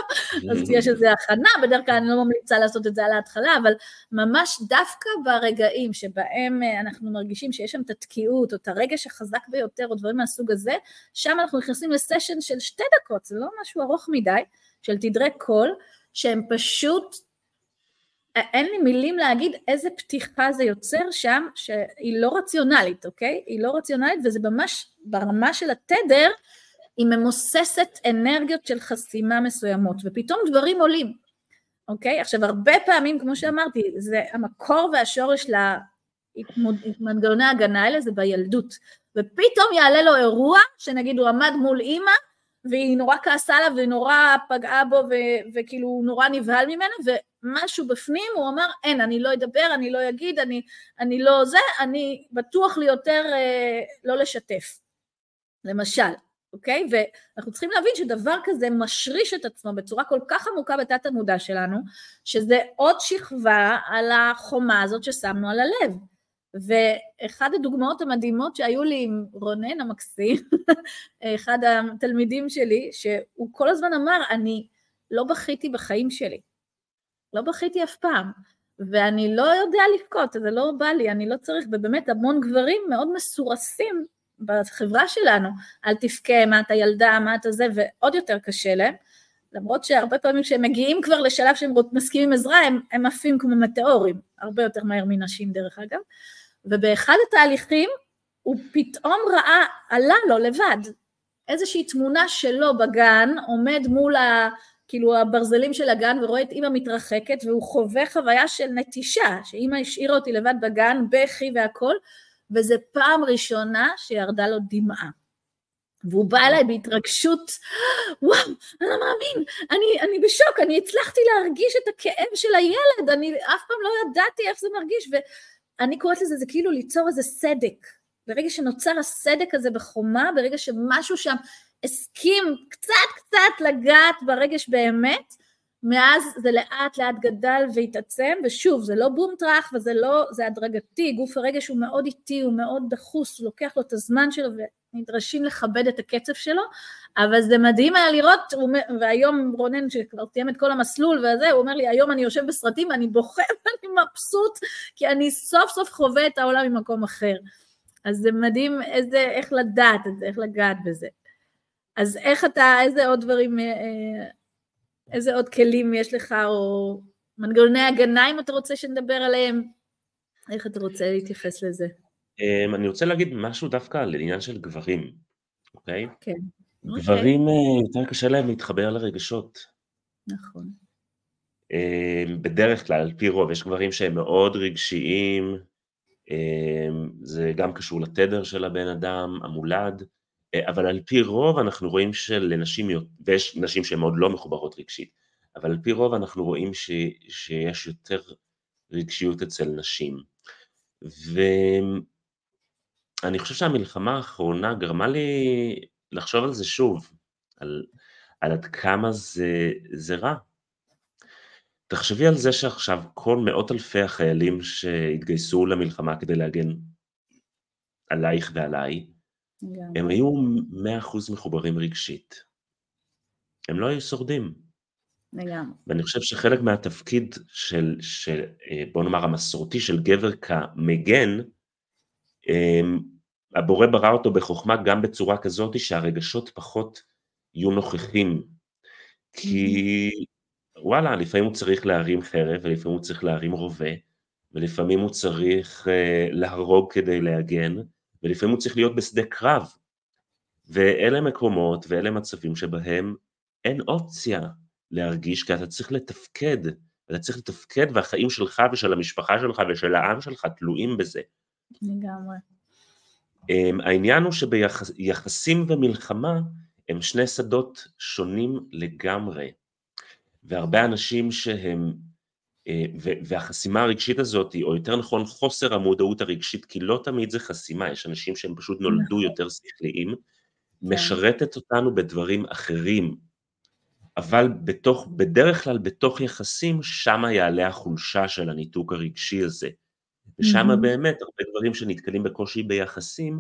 אז יש איזו הכנה, בדרך כלל אני לא ממליצה לעשות את זה על ההתחלה, אבל ממש דווקא ברגעים שבהם אה, אנחנו מרגישים שיש שם את התקיעות, או את הרגש החזק ביותר, או דברים מהסוג הזה, שם אנחנו נכנסים לסשן של שתי דקות, זה לא משהו ארוך מדי, של תדרי קול, שהם פשוט אין לי מילים להגיד איזה פתיחה זה יוצר שם, שהיא לא רציונלית, אוקיי? היא לא רציונלית וזה ממש ברמה של התדר, היא ממוססת אנרגיות של חסימה מסוימות, ופתאום דברים עולים, אוקיי? עכשיו הרבה פעמים, כמו שאמרתי, זה המקור והשורש למנגנוני ההגנה האלה זה בילדות, ופתאום יעלה לו אירוע, שנגיד הוא עמד מול אימא, והיא נורא כעסה עליו והיא נורא פגעה בו ו- וכאילו הוא נורא נבהל ממנה ומשהו בפנים הוא אמר אין אני לא אדבר אני לא אגיד אני, אני לא זה אני בטוח לי יותר אה, לא לשתף. למשל אוקיי? ואנחנו צריכים להבין שדבר כזה משריש את עצמו בצורה כל כך עמוקה בתת המודע שלנו שזה עוד שכבה על החומה הזאת ששמנו על הלב ואחד הדוגמאות המדהימות שהיו לי עם רונן המקסים, [LAUGHS] אחד התלמידים שלי, שהוא כל הזמן אמר, אני לא בכיתי בחיים שלי. לא בכיתי אף פעם. ואני לא יודע לבכות, זה לא בא לי, אני לא צריך, ובאמת המון גברים מאוד מסורסים בחברה שלנו, אל תבכה, מה אתה ילדה, מה אתה זה, ועוד יותר קשה להם, למרות שהרבה פעמים כשהם מגיעים כבר לשלב שהם מסכימים עזרה, הם, הם עפים כמו מטאורים, הרבה יותר מהר מנשים דרך אגב, ובאחד התהליכים הוא פתאום ראה, עלה לו לבד, איזושהי תמונה שלו בגן, עומד מול ה... כאילו הברזלים של הגן ורואה את אימא מתרחקת והוא חווה חוויה של נטישה, שאימא השאירה אותי לבד בגן, בכי והכל, וזו פעם ראשונה שירדה לו דמעה. והוא בא אליי בהתרגשות, וואו, אני לא מאמין, אני, אני בשוק, אני הצלחתי להרגיש את הכאב של הילד, אני אף פעם לא ידעתי איך זה מרגיש, ואני קוראת לזה, זה כאילו ליצור איזה סדק. ברגע שנוצר הסדק הזה בחומה, ברגע שמשהו שם הסכים קצת קצת לגעת ברגש באמת, מאז זה לאט לאט גדל והתעצם, ושוב, זה לא בום טראח וזה לא, זה הדרגתי, גוף הרגש הוא מאוד איטי, הוא מאוד דחוס, הוא לוקח לו את הזמן שלו ונדרשים לכבד את הקצב שלו, אבל זה מדהים היה לראות, והיום רונן שכבר סיים את כל המסלול וזה, הוא אומר לי, היום אני יושב בסרטים ואני בוכה [LAUGHS] ואני מבסוט, כי אני סוף סוף חווה את העולם ממקום אחר. אז זה מדהים איזה, איך לדעת את זה, איך לגעת בזה. אז איך אתה, איזה עוד דברים, אה, אה, איזה עוד כלים יש לך, או מנגנוני הגנה, אם אתה רוצה שנדבר עליהם, איך אתה רוצה להתייחס לזה? אמ, אני רוצה להגיד משהו דווקא על עניין של גברים, אוקיי? כן. גברים אוקיי. יותר קשה להם להתחבר לרגשות. נכון. אמ, בדרך כלל, על פי רוב, יש גברים שהם מאוד רגשיים, אמ, זה גם קשור לתדר של הבן אדם, המולד, אה, אבל על פי רוב אנחנו רואים שלנשים, ויש נשים שהן מאוד לא מחוברות רגשית, אבל על פי רוב אנחנו רואים ש, שיש יותר רגשיות אצל נשים. ואני חושב שהמלחמה האחרונה גרמה לי לחשוב על זה שוב, על, על עד כמה זה, זה רע. תחשבי על זה שעכשיו כל מאות אלפי החיילים שהתגייסו למלחמה כדי להגן עלייך ועליי, הם היו מאה אחוז מחוברים רגשית. הם לא היו שורדים. לגמרי. ואני חושב שחלק מהתפקיד של, של, אה, בוא נאמר, המסורתי של גבר כמגן, אמ, הבורא ברא אותו בחוכמה גם בצורה כזאת שהרגשות פחות יהיו נוכחים. כי וואלה, לפעמים הוא צריך להרים חרב, ולפעמים הוא צריך להרים רובה, ולפעמים הוא צריך uh, להרוג כדי להגן, ולפעמים הוא צריך להיות בשדה קרב. ואלה מקומות ואלה מצבים שבהם אין אופציה להרגיש, כי אתה צריך לתפקד, אתה צריך לתפקד והחיים שלך ושל המשפחה שלך ושל העם שלך תלויים בזה. לגמרי. Um, העניין הוא שביחסים ומלחמה הם שני שדות שונים לגמרי, והרבה אנשים שהם אה, והחסימה הרגשית הזאת, או יותר נכון חוסר המודעות הרגשית, כי לא תמיד זה חסימה, יש אנשים שהם פשוט נולדו נכון. יותר שכליים, כן. משרתת אותנו בדברים אחרים, אבל בתוך, בדרך כלל בתוך יחסים, שמה יעלה החולשה של הניתוק הרגשי הזה. ושם mm-hmm. באמת הרבה דברים שנתקלים בקושי ביחסים,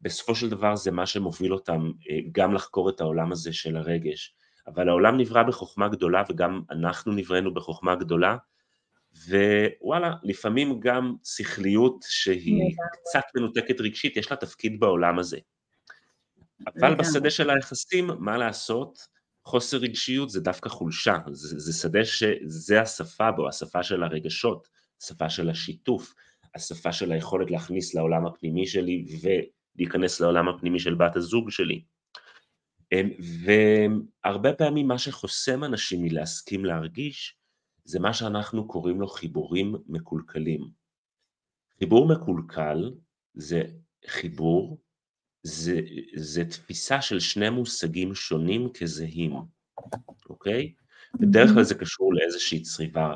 בסופו של דבר זה מה שמוביל אותם אה, גם לחקור את העולם הזה של הרגש. אבל העולם נברא בחוכמה גדולה וגם אנחנו נבראנו בחוכמה גדולה, ווואלה, לפעמים גם שכליות שהיא קצת מנותקת רגשית, יש לה תפקיד בעולם הזה. אבל בשדה של היחסים, מה לעשות? חוסר רגשיות זה דווקא חולשה, זה, זה שדה שזה השפה בו, השפה של הרגשות, השפה של השיתוף, השפה של היכולת להכניס לעולם הפנימי שלי ולהיכנס לעולם הפנימי של בת הזוג שלי. אמ, והרבה פעמים מה שחוסם אנשים מלהסכים להרגיש זה מה שאנחנו קוראים לו חיבורים מקולקלים. חיבור מקולקל זה חיבור, זה, זה תפיסה של שני מושגים שונים כזהים, אוקיי? בדרך כלל זה קשור לאיזושהי צריבה,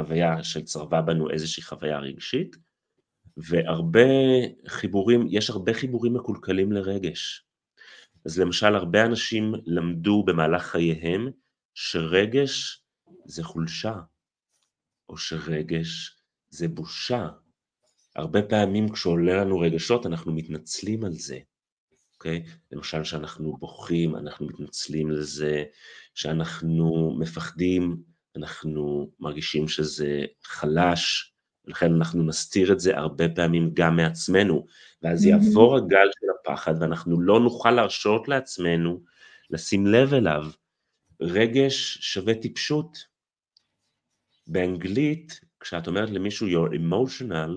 חוויה שצרבה בנו איזושהי חוויה רגשית, והרבה חיבורים, יש הרבה חיבורים מקולקלים לרגש. אז למשל הרבה אנשים למדו במהלך חייהם שרגש זה חולשה, או שרגש זה בושה, הרבה פעמים כשעולה לנו רגשות אנחנו מתנצלים על זה, אוקיי? למשל שאנחנו בוכים, אנחנו מתנצלים על זה, שאנחנו מפחדים, אנחנו מרגישים שזה חלש, ולכן אנחנו נסתיר את זה הרבה פעמים גם מעצמנו, ואז יעבור הגל של הפחד ואנחנו לא נוכל להרשות לעצמנו לשים לב אליו. רגש שווה טיפשות. באנגלית, כשאת אומרת למישהו you're emotional,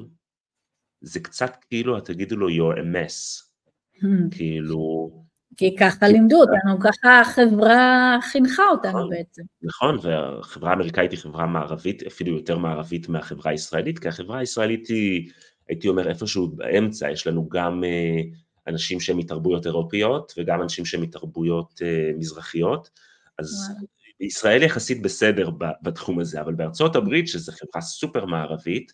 זה קצת כאילו את תגידו לו you're a mess. כאילו... כי ככה לימדו אותנו, ככה החברה חינכה אותנו נכון, בעצם. נכון, והחברה האמריקאית היא חברה מערבית, אפילו יותר מערבית מהחברה הישראלית, כי החברה הישראלית היא, הייתי אומר, איפשהו באמצע, יש לנו גם אה, אנשים שהם מתרבויות אירופיות, וגם אנשים שהם מתרבויות אה, מזרחיות, אז. ישראל יחסית בסדר בתחום הזה, אבל בארצות הברית, שזו חברה סופר מערבית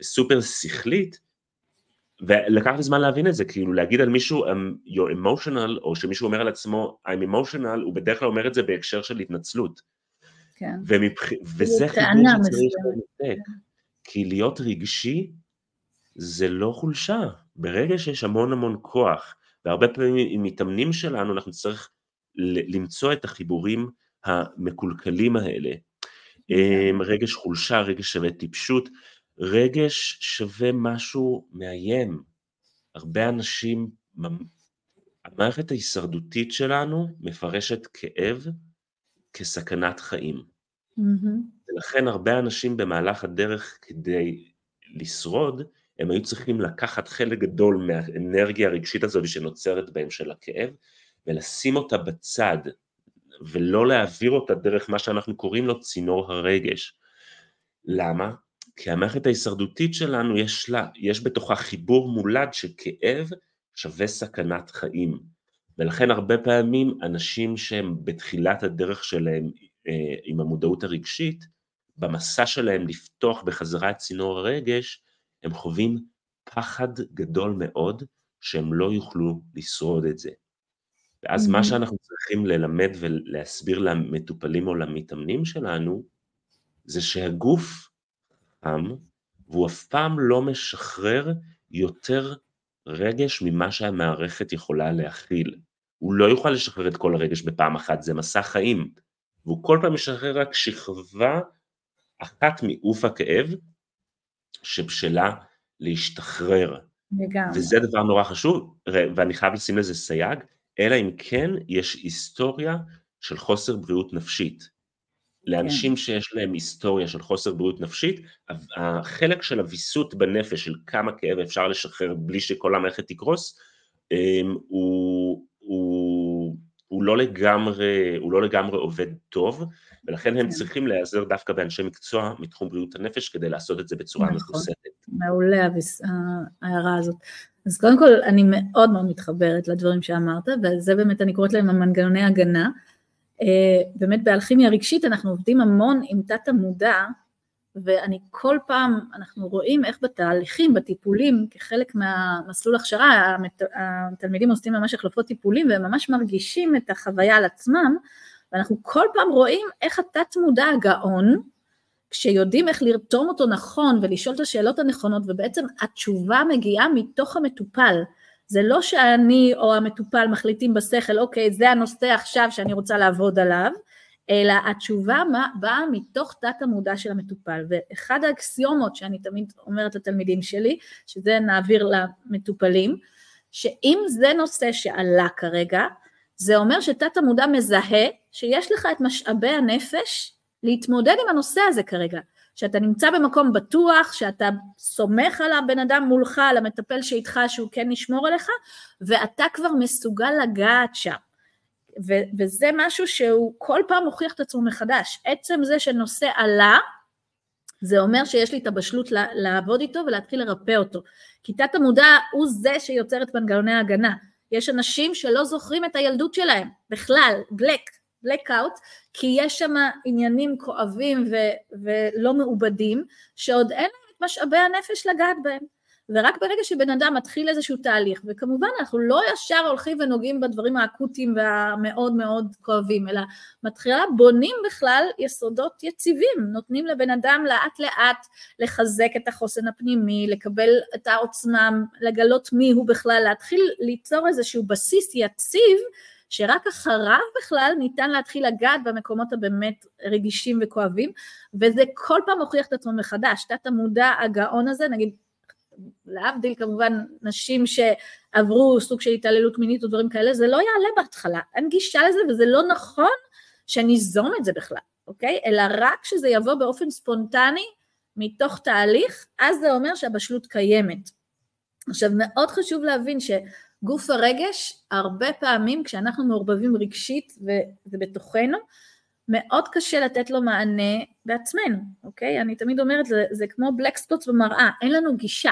וסופר שכלית, ולקח לי זמן להבין את זה, כאילו להגיד על מישהו um, you're emotional, או שמישהו אומר על עצמו I'm emotional, הוא בדרך כלל אומר את זה בהקשר של התנצלות. כן. ומבח... וזה חיבור שצריך לנתק. כי להיות רגשי זה לא חולשה, ברגע שיש המון המון כוח, והרבה פעמים עם מתאמנים שלנו אנחנו נצטרך למצוא את החיבורים המקולקלים האלה. אמ, רגש חולשה, רגש שווה טיפשות, רגש שווה משהו מאיים. הרבה אנשים, המערכת ההישרדותית שלנו מפרשת כאב כסכנת חיים. Mm-hmm. ולכן הרבה אנשים במהלך הדרך כדי לשרוד, הם היו צריכים לקחת חלק גדול מהאנרגיה הרגשית הזאת שנוצרת בהם של הכאב, ולשים אותה בצד, ולא להעביר אותה דרך מה שאנחנו קוראים לו צינור הרגש. למה? כי המערכת ההישרדותית שלנו יש לה, יש בתוכה חיבור מולד שכאב שווה סכנת חיים. ולכן הרבה פעמים אנשים שהם בתחילת הדרך שלהם אה, עם המודעות הרגשית, במסע שלהם לפתוח בחזרה את צינור הרגש, הם חווים פחד גדול מאוד שהם לא יוכלו לשרוד את זה. ואז mm-hmm. מה שאנחנו צריכים ללמד ולהסביר למטופלים או למתאמנים שלנו, זה שהגוף חם, והוא אף פעם לא משחרר יותר רגש ממה שהמערכת יכולה להכיל. הוא לא יוכל לשחרר את כל הרגש בפעם אחת, זה מסע חיים. והוא כל פעם משחרר רק שכבה אחת מעוף הכאב, שבשלה להשתחרר. לגמרי. וזה דבר נורא חשוב, ואני חייב לשים לזה סייג, אלא אם כן יש היסטוריה של חוסר בריאות נפשית. לאנשים כן. שיש להם היסטוריה של חוסר בריאות נפשית, החלק של הוויסות בנפש של כמה כאב אפשר לשחרר בלי שכל המערכת תקרוס, אמ, הוא, הוא, הוא, לא לגמרי, הוא לא לגמרי עובד טוב, ולכן הם כן. צריכים להיעזר דווקא באנשי מקצוע מתחום בריאות הנפש כדי לעשות את זה בצורה נכון, מחוסנת. מעולה ההערה הזאת. אז קודם כל אני מאוד מאוד מתחברת לדברים שאמרת, וזה באמת אני קוראת להם המנגנוני הגנה. אה, באמת באלכימיה רגשית אנחנו עובדים המון עם תת המודע, ואני כל פעם, אנחנו רואים איך בתהליכים, בטיפולים, כחלק מהמסלול הכשרה, התלמידים עושים ממש החלפות טיפולים והם ממש מרגישים את החוויה על עצמם, ואנחנו כל פעם רואים איך התת מודע הגאון, כשיודעים איך לרתום אותו נכון ולשאול את השאלות הנכונות, ובעצם התשובה מגיעה מתוך המטופל. זה לא שאני או המטופל מחליטים בשכל, אוקיי, זה הנושא עכשיו שאני רוצה לעבוד עליו, אלא התשובה באה מתוך תת המודע של המטופל. ואחד האקסיומות שאני תמיד אומרת לתלמידים שלי, שזה נעביר למטופלים, שאם זה נושא שעלה כרגע, זה אומר שתת המודע מזהה שיש לך את משאבי הנפש להתמודד עם הנושא הזה כרגע. שאתה נמצא במקום בטוח, שאתה סומך על הבן אדם מולך, על המטפל שאיתך, שהוא כן ישמור עליך, ואתה כבר מסוגל לגעת שם. ו- וזה משהו שהוא כל פעם מוכיח את עצמו מחדש. עצם זה שנושא עלה, זה אומר שיש לי את הבשלות לעבוד איתו ולהתחיל לרפא אותו. כי תת המודע הוא זה שיוצר את מנגנוני ההגנה. יש אנשים שלא זוכרים את הילדות שלהם, בכלל, בלק, blackout, כי יש שם עניינים כואבים ו- ולא מעובדים, שעוד אין להם את משאבי הנפש לגעת בהם. ורק ברגע שבן אדם מתחיל איזשהו תהליך, וכמובן אנחנו לא ישר הולכים ונוגעים בדברים האקוטיים והמאוד מאוד כואבים, אלא מתחילה בונים בכלל יסודות יציבים, נותנים לבן אדם לאט לאט לחזק את החוסן הפנימי, לקבל את העוצמה, לגלות מי הוא בכלל, להתחיל ליצור איזשהו בסיס יציב שרק אחריו בכלל ניתן להתחיל לגעת במקומות הבאמת רגישים וכואבים, וזה כל פעם מוכיח את עצמו מחדש, תת המודע הגאון הזה, נגיד להבדיל כמובן נשים שעברו סוג של התעללות מינית או דברים כאלה, זה לא יעלה בהתחלה, אין גישה לזה וזה לא נכון שניזום את זה בכלל, אוקיי? אלא רק שזה יבוא באופן ספונטני מתוך תהליך, אז זה אומר שהבשלות קיימת. עכשיו מאוד חשוב להבין שגוף הרגש, הרבה פעמים כשאנחנו מעורבבים רגשית וזה בתוכנו, מאוד קשה לתת לו מענה בעצמנו, אוקיי? אני תמיד אומרת, זה, זה כמו בלק ספוטס במראה, אין לנו גישה.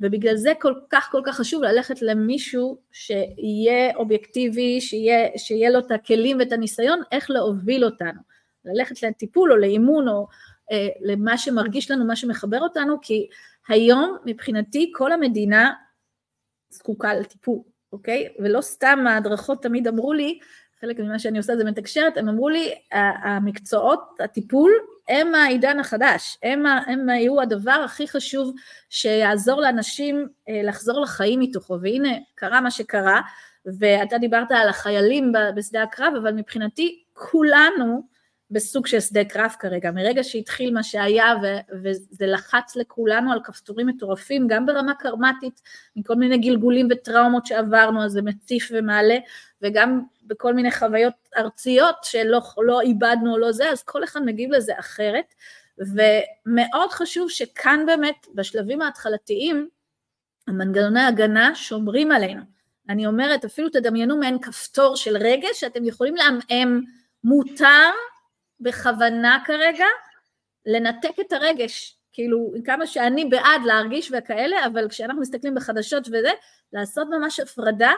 ובגלל זה כל כך כל כך חשוב ללכת למישהו שיהיה אובייקטיבי, שיהיה, שיהיה לו את הכלים ואת הניסיון איך להוביל אותנו. ללכת לטיפול או לאימון או אה, למה שמרגיש לנו, מה שמחבר אותנו, כי היום מבחינתי כל המדינה זקוקה לטיפול, אוקיי? ולא סתם ההדרכות תמיד אמרו לי, חלק ממה שאני עושה זה מתקשרת, הם אמרו לי, המקצועות, הטיפול, הם העידן החדש, הם, הם היו הדבר הכי חשוב שיעזור לאנשים אה, לחזור לחיים מתוכו, והנה קרה מה שקרה, ואתה דיברת על החיילים בשדה הקרב, אבל מבחינתי כולנו בסוג של שדה קרב כרגע, מרגע שהתחיל מה שהיה ו- וזה לחץ לכולנו על כפתורים מטורפים, גם ברמה קרמטית, מכל מיני גלגולים וטראומות שעברנו, אז זה מציף ומעלה, וגם בכל מיני חוויות ארציות שלא לא איבדנו או לא זה, אז כל אחד מגיב לזה אחרת, ומאוד חשוב שכאן באמת, בשלבים ההתחלתיים, המנגנוני הגנה שומרים עלינו. אני אומרת, אפילו תדמיינו מעין כפתור של רגש שאתם יכולים לעמעם, מותר בכוונה כרגע לנתק את הרגש, כאילו כמה שאני בעד להרגיש וכאלה, אבל כשאנחנו מסתכלים בחדשות וזה, לעשות ממש הפרדה,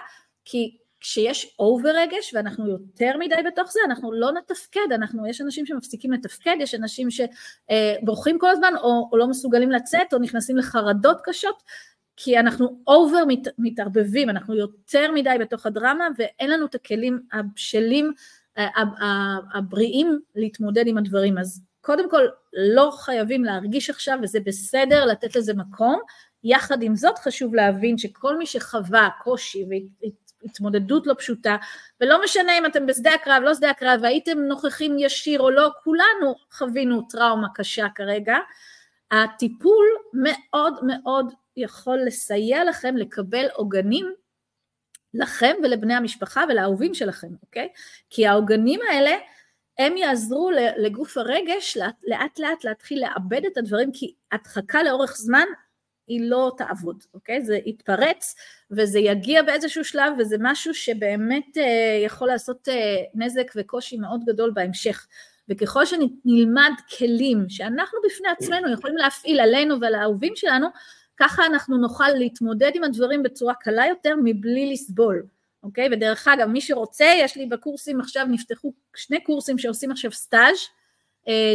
כי כשיש אובר רגש ואנחנו יותר מדי בתוך זה, אנחנו לא נתפקד, אנחנו, יש אנשים שמפסיקים לתפקד, יש אנשים שבורחים כל הזמן או, או לא מסוגלים לצאת או נכנסים לחרדות קשות, כי אנחנו אובר מת, מתערבבים, אנחנו יותר מדי בתוך הדרמה ואין לנו את הכלים הבשלים הבריאים להתמודד עם הדברים. אז קודם כל לא חייבים להרגיש עכשיו וזה בסדר לתת לזה מקום, יחד עם זאת חשוב להבין שכל מי שחווה קושי והתמודדות לא פשוטה, ולא משנה אם אתם בשדה הקרב, לא שדה הקרב, והייתם נוכחים ישיר או לא, כולנו חווינו טראומה קשה כרגע, הטיפול מאוד מאוד יכול לסייע לכם לקבל עוגנים לכם ולבני המשפחה ולאהובים שלכם, אוקיי? כי העוגנים האלה, הם יעזרו לגוף הרגש לאט לאט, לאט להתחיל לאבד את הדברים, כי הדחקה לאורך זמן היא לא תעבוד, אוקיי? זה יתפרץ וזה יגיע באיזשהו שלב וזה משהו שבאמת אה, יכול לעשות אה, נזק וקושי מאוד גדול בהמשך. וככל שנלמד כלים שאנחנו בפני עצמנו יכולים להפעיל עלינו ועל האהובים שלנו, ככה אנחנו נוכל להתמודד עם הדברים בצורה קלה יותר מבלי לסבול, אוקיי? ודרך אגב, מי שרוצה, יש לי בקורסים עכשיו, נפתחו שני קורסים שעושים עכשיו סטאז',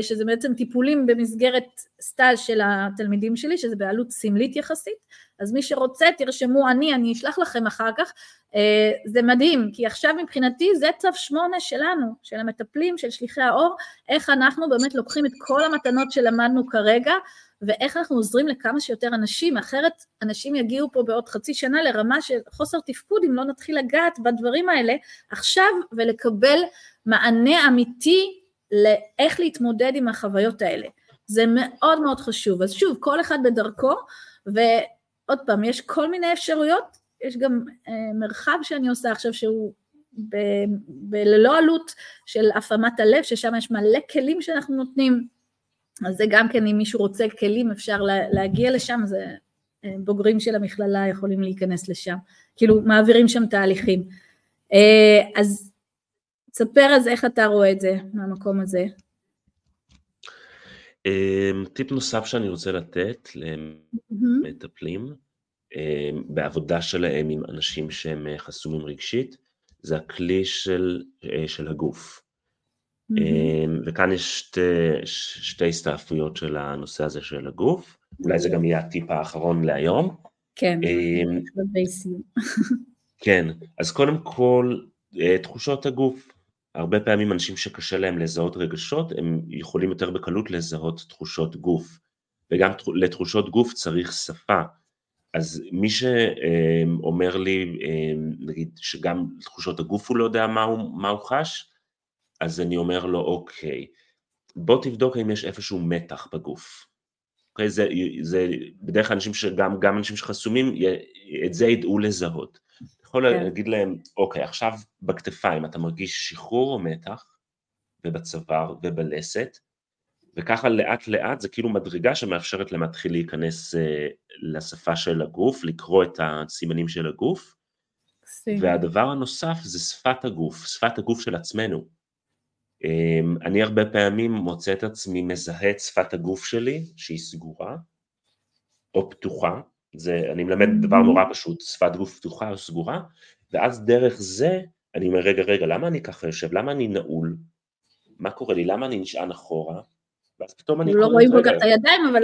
שזה בעצם טיפולים במסגרת סטאז' של התלמידים שלי, שזה בעלות סמלית יחסית, אז מי שרוצה תרשמו אני, אני אשלח לכם אחר כך, אה, זה מדהים, כי עכשיו מבחינתי זה צו שמונה שלנו, של המטפלים, של שליחי האור, איך אנחנו באמת לוקחים את כל המתנות שלמדנו כרגע, ואיך אנחנו עוזרים לכמה שיותר אנשים, אחרת אנשים יגיעו פה בעוד חצי שנה לרמה של חוסר תפקוד אם לא נתחיל לגעת בדברים האלה עכשיו ולקבל מענה אמיתי לאיך להתמודד עם החוויות האלה. זה מאוד מאוד חשוב. אז שוב, כל אחד בדרכו, ועוד פעם, יש כל מיני אפשרויות, יש גם אה, מרחב שאני עושה עכשיו שהוא ב- ב- ללא עלות של הפעמת הלב, ששם יש מלא כלים שאנחנו נותנים, אז זה גם כן, אם מישהו רוצה כלים, אפשר לה, להגיע לשם, זה אה, בוגרים של המכללה יכולים להיכנס לשם, כאילו מעבירים שם תהליכים. אה, אז תספר אז איך אתה רואה את זה מהמקום הזה. אמ, טיפ נוסף שאני רוצה לתת למטפלים אמ, בעבודה שלהם עם אנשים שהם אה, חסומים רגשית, זה הכלי של, אה, של הגוף. אמ, וכאן יש שתי, שתי הסתעפויות של הנושא הזה של הגוף. אולי זה גם יהיה הטיפ האחרון להיום. כן. כן, אז קודם כל, אה, תחושות הגוף. הרבה פעמים אנשים שקשה להם לזהות רגשות, הם יכולים יותר בקלות לזהות תחושות גוף. וגם לתחושות גוף צריך שפה. אז מי שאומר לי, אמ, נגיד, שגם תחושות הגוף הוא לא יודע מה הוא, מה הוא חש, אז אני אומר לו, אוקיי, בוא תבדוק אם יש איפשהו מתח בגוף. אוקיי, זה, זה בדרך כלל אנשים שגם, גם אנשים שחסומים, את זה ידעו לזהות. יכול כן. להגיד להם, אוקיי, עכשיו בכתפיים אתה מרגיש שחרור או מתח, ובצוואר ובלסת, וככה לאט לאט זה כאילו מדרגה שמאפשרת למתחיל להיכנס uh, לשפה של הגוף, לקרוא את הסימנים של הגוף, סימן. והדבר הנוסף זה שפת הגוף, שפת הגוף של עצמנו. Um, אני הרבה פעמים מוצא את עצמי מזהה את שפת הגוף שלי, שהיא סגורה, או פתוחה, זה, אני מלמד דבר נורא פשוט, שפת גוף פתוחה או סגורה, ואז דרך זה אני אומר, רגע, רגע, למה אני ככה יושב? למה אני נעול? מה קורה לי? למה אני נשען אחורה? ואז פתאום אני... לא רואים כל כך את הידיים, אבל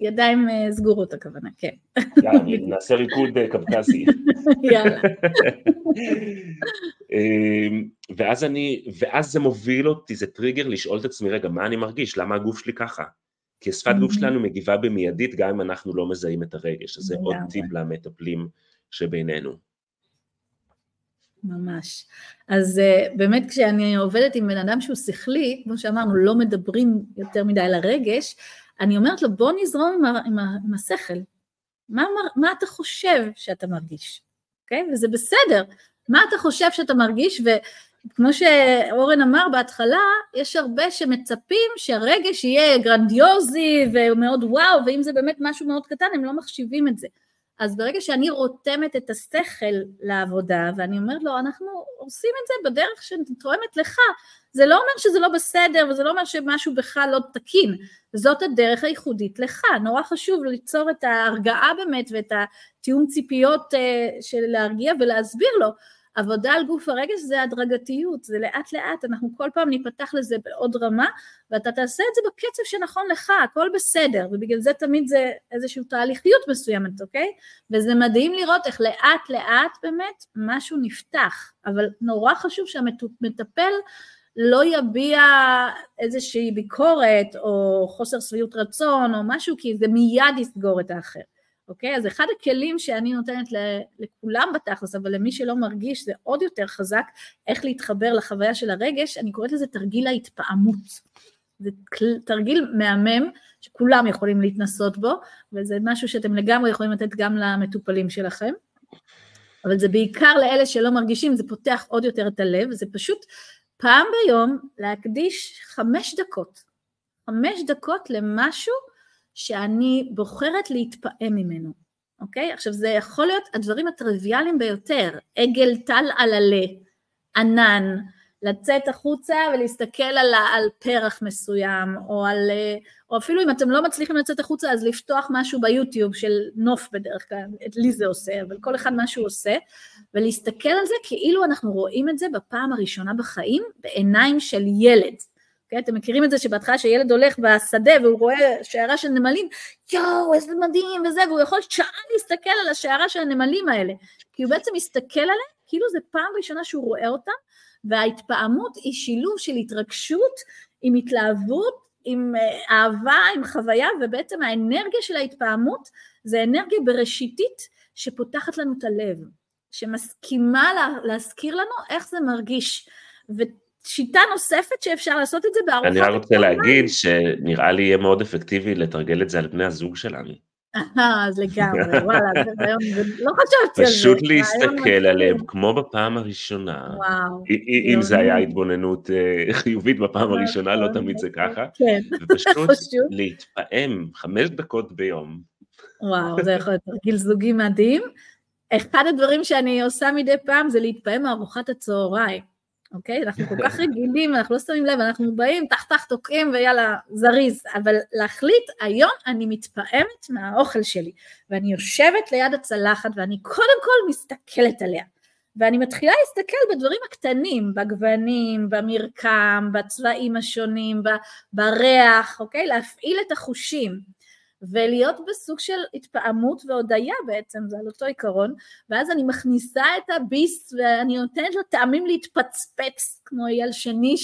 ידיים אה, סגורות הכוונה, כן. יאללה, נעשה ריקוד אה, קווקזי. [LAUGHS] יאללה. [LAUGHS] אמ, ואז אני, ואז זה מוביל אותי, זה טריגר לשאול את עצמי, רגע, מה אני מרגיש? למה הגוף שלי ככה? כי השפת גוף שלנו מגיבה במיידית גם אם אנחנו לא מזהים את הרגש, אז זה עוד טיפ למטפלים שבינינו. ממש. אז uh, באמת כשאני עובדת עם בן אדם שהוא שכלי, כמו שאמרנו, לא מדברים יותר מדי על הרגש, אני אומרת לו, בוא נזרום עם, ה, עם, ה, עם השכל. מה, מה אתה חושב שאתה מרגיש? אוקיי? Okay? וזה בסדר. מה אתה חושב שאתה מרגיש? וכמו שאורן אמר בהתחלה, יש הרבה שמצפים שהרגש יהיה גרנדיוזי ומאוד וואו, ואם זה באמת משהו מאוד קטן, הם לא מחשיבים את זה. אז ברגע שאני רותמת את השכל לעבודה, ואני אומרת לו, אנחנו עושים את זה בדרך שתואמת לך, זה לא אומר שזה לא בסדר, וזה לא אומר שמשהו בך לא תקין, זאת הדרך הייחודית לך, נורא חשוב ליצור את ההרגעה באמת ואת התיאום ציפיות אה, של להרגיע ולהסביר לו, עבודה על גוף הרגש זה הדרגתיות, זה לאט לאט, אנחנו כל פעם ניפתח לזה בעוד רמה, ואתה תעשה את זה בקצב שנכון לך, הכל בסדר, ובגלל זה תמיד זה איזושהי תהליכיות מסוימת, אוקיי? וזה מדהים לראות איך לאט לאט באמת משהו נפתח, אבל נורא חשוב שהמטפל לא יביע איזושהי ביקורת או חוסר שביעות רצון או משהו, כי זה מיד יסגור את האחר. אוקיי? אז אחד הכלים שאני נותנת לכולם בתכלס, אבל למי שלא מרגיש זה עוד יותר חזק, איך להתחבר לחוויה של הרגש, אני קוראת לזה תרגיל ההתפעמות. זה תרגיל מהמם, שכולם יכולים להתנסות בו, וזה משהו שאתם לגמרי יכולים לתת גם למטופלים שלכם. אבל זה בעיקר לאלה שלא מרגישים, זה פותח עוד יותר את הלב, זה פשוט פעם ביום להקדיש חמש דקות, חמש דקות למשהו שאני בוחרת להתפעם ממנו, אוקיי? עכשיו זה יכול להיות הדברים הטריוויאליים ביותר, עגל טל על עלה, ענן, לצאת החוצה ולהסתכל על, על פרח מסוים, או, על, או אפילו אם אתם לא מצליחים לצאת החוצה אז לפתוח משהו ביוטיוב של נוף בדרך כלל, את לי זה עושה, אבל כל אחד מה שהוא עושה, ולהסתכל על זה כאילו אנחנו רואים את זה בפעם הראשונה בחיים בעיניים של ילד. כן? אתם מכירים את זה שבהתחלה שילד הולך בשדה והוא רואה שיירה של נמלים, יואו, איזה מדהים וזה, והוא יכול שעה להסתכל על השיירה של הנמלים האלה, כי הוא בעצם מסתכל עליהם כאילו זה פעם ראשונה שהוא רואה אותם, וההתפעמות היא שילוב של התרגשות עם התלהבות, עם אה, אהבה, עם חוויה, ובעצם האנרגיה של ההתפעמות זה אנרגיה בראשיתית שפותחת לנו את הלב, שמסכימה לה, להזכיר לנו איך זה מרגיש. שיטה נוספת שאפשר לעשות את זה בארוחת אני רק רוצה להגיד שנראה לי יהיה מאוד אפקטיבי לתרגל את זה על בני הזוג שלנו. אז לגמרי, [LAUGHS] וואלה, לא חשבתי על זה. פשוט להסתכל עליהם כמו בפעם הראשונה. וואו. אם זה היה התבוננות אה, [LAUGHS] חיובית בפעם נכון, הראשונה, לא תמיד זה ככה. כן, ופשוט [LAUGHS] להתפעם חמש דקות ביום. וואו, זה יכול להיות תרגיל זוגי מדהים. אחד הדברים שאני עושה מדי פעם זה להתפעם מארוחת הצהריים. אוקיי? אנחנו כל כך רגילים, אנחנו לא שמים לב, אנחנו באים, תח תח תוקעים ויאללה, זריז, אבל להחליט, היום אני מתפעמת מהאוכל שלי, ואני יושבת ליד הצלחת ואני קודם כל מסתכלת עליה, ואני מתחילה להסתכל בדברים הקטנים, בגוונים, במרקם, בצבעים השונים, בריח, אוקיי? להפעיל את החושים. ולהיות בסוג של התפעמות והודיה בעצם, זה על אותו עיקרון, ואז אני מכניסה את הביס ואני נותנת לו טעמים להתפצפץ, כמו אייל שני,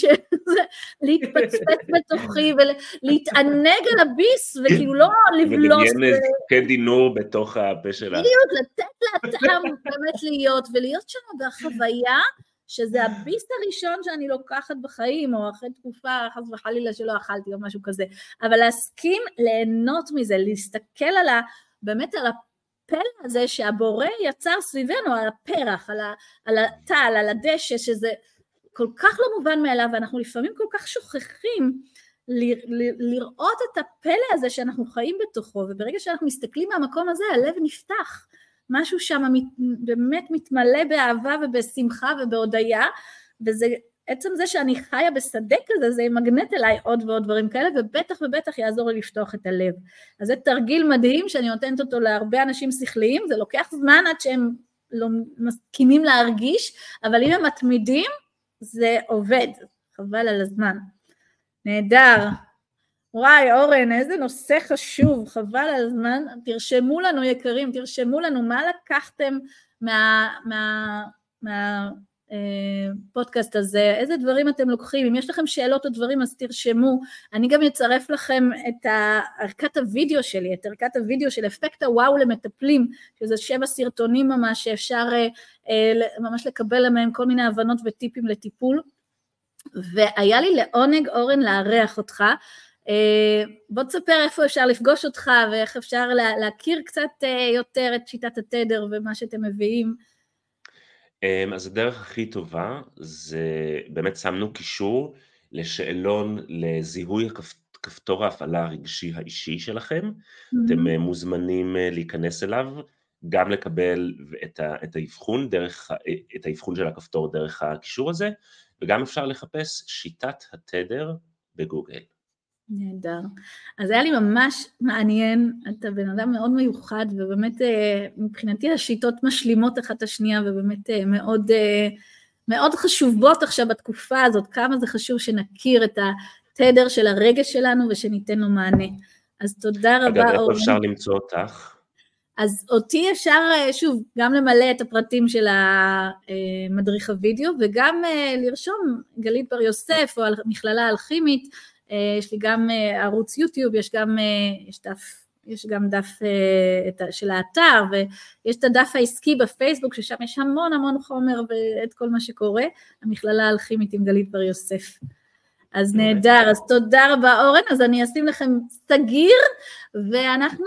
[LAUGHS] להתפצפץ בתוכי ולהתענג על הביס, וכאילו לא לבלוס. ולדמיין קנדי נור בתוך הפה שלה. בדיוק, לתת לה טעם באמת להיות, ולהיות שם בחוויה. שזה הביס הראשון שאני לוקחת בחיים, או אחרי תקופה, חס וחלילה שלא אכלתי או משהו כזה, אבל להסכים ליהנות מזה, להסתכל על ה... באמת על הפלא הזה שהבורא יצר סביבנו, על הפרח, על, ה, על הטל, על הדשא, שזה כל כך לא מובן מאליו, ואנחנו לפעמים כל כך שוכחים ל- ל- לראות את הפלא הזה שאנחנו חיים בתוכו, וברגע שאנחנו מסתכלים מהמקום הזה, הלב נפתח. משהו שם מת, באמת מתמלא באהבה ובשמחה ובהודיה, וזה עצם זה שאני חיה בשדה כזה, זה ימגנט אליי עוד ועוד דברים כאלה, ובטח ובטח יעזור לי לפתוח את הלב. אז זה תרגיל מדהים שאני נותנת אותו להרבה אנשים שכליים, זה לוקח זמן עד שהם לא מסכימים להרגיש, אבל אם הם מתמידים, זה עובד, חבל על הזמן. נהדר. וואי, אורן, איזה נושא חשוב, חבל על הזמן. תרשמו לנו, יקרים, תרשמו לנו מה לקחתם מה... מה, מה פודקאסט הזה, איזה דברים אתם לוקחים, אם יש לכם שאלות או דברים אז תרשמו, אני גם אצרף לכם את ערכת הוידאו שלי, את ערכת הוידאו של אפקט הוואו למטפלים, שזה שבע סרטונים ממש שאפשר אה, אה, ממש לקבל מהם כל מיני הבנות וטיפים לטיפול, והיה לי לעונג אורן לארח אותך, אה, בוא תספר איפה אפשר לפגוש אותך ואיך אפשר להכיר קצת אה, יותר את שיטת התדר ומה שאתם מביאים. אמ, אז הדרך הכי טובה זה באמת שמנו קישור לשאלון לזיהוי כפתור ההפעלה הרגשי האישי שלכם. Mm-hmm. אתם אה, מוזמנים להיכנס אליו, גם לקבל את האבחון דרך, את האבחון של הכפתור דרך הקישור הזה, וגם אפשר לחפש שיטת התדר בגוגל. נהדר. אז היה לי ממש מעניין, אתה בן אדם מאוד מיוחד, ובאמת אה, מבחינתי השיטות משלימות אחת את השנייה, ובאמת אה, מאוד, אה, מאוד חשובות עכשיו בתקופה הזאת, כמה זה חשוב שנכיר את התדר של הרגש שלנו ושניתן לו מענה. אז תודה רבה, אגב, איפה אפשר למצוא אותך? אז אותי אפשר, שוב, גם למלא את הפרטים של המדריך הוידאו, וגם לרשום גלית בר יוסף או מכללה אלכימית, אה, יש לי גם אה, ערוץ יוטיוב, יש גם, אה, יש דף, יש גם דף של האתר, ויש את הדף העסקי בפייסבוק, ששם יש המון המון חומר ואת כל מה שקורה, המכללה האלכימית עם גלית בר יוסף. אז נהדר, אז תודה רבה אורן, אז אני אשים לכם סגיר, ואנחנו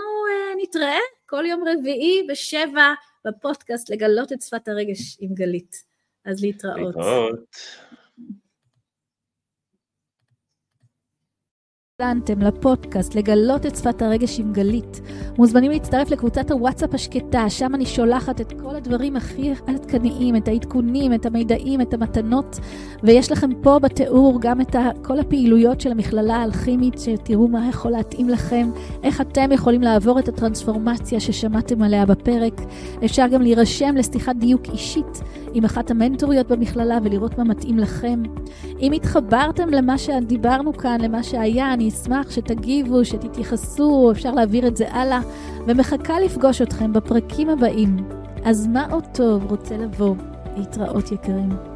נתראה כל יום רביעי בשבע בפודקאסט לגלות את שפת הרגש עם גלית. אז להתראות. להתראות. האזנתם לפודקאסט לגלות את שפת הרגש עם גלית. מוזמנים להצטרף לקבוצת הוואטסאפ השקטה, שם אני שולחת את כל הדברים הכי עדכניים, את העדכונים, את המידעים, את המתנות, ויש לכם פה בתיאור גם את כל הפעילויות של המכללה האלכימית, שתראו מה יכול להתאים לכם, איך אתם יכולים לעבור את הטרנספורמציה ששמעתם עליה בפרק. אפשר גם להירשם לשיחת דיוק אישית עם אחת המנטוריות במכללה ולראות מה מתאים לכם. אם התחברתם למה שדיברנו כאן, למה שהיה, אני אשמח שתגיבו, שתתייחסו, אפשר להעביר את זה הלאה, ומחכה לפגוש אתכם בפרקים הבאים. אז מה עוד טוב רוצה לבוא? להתראות יקרים.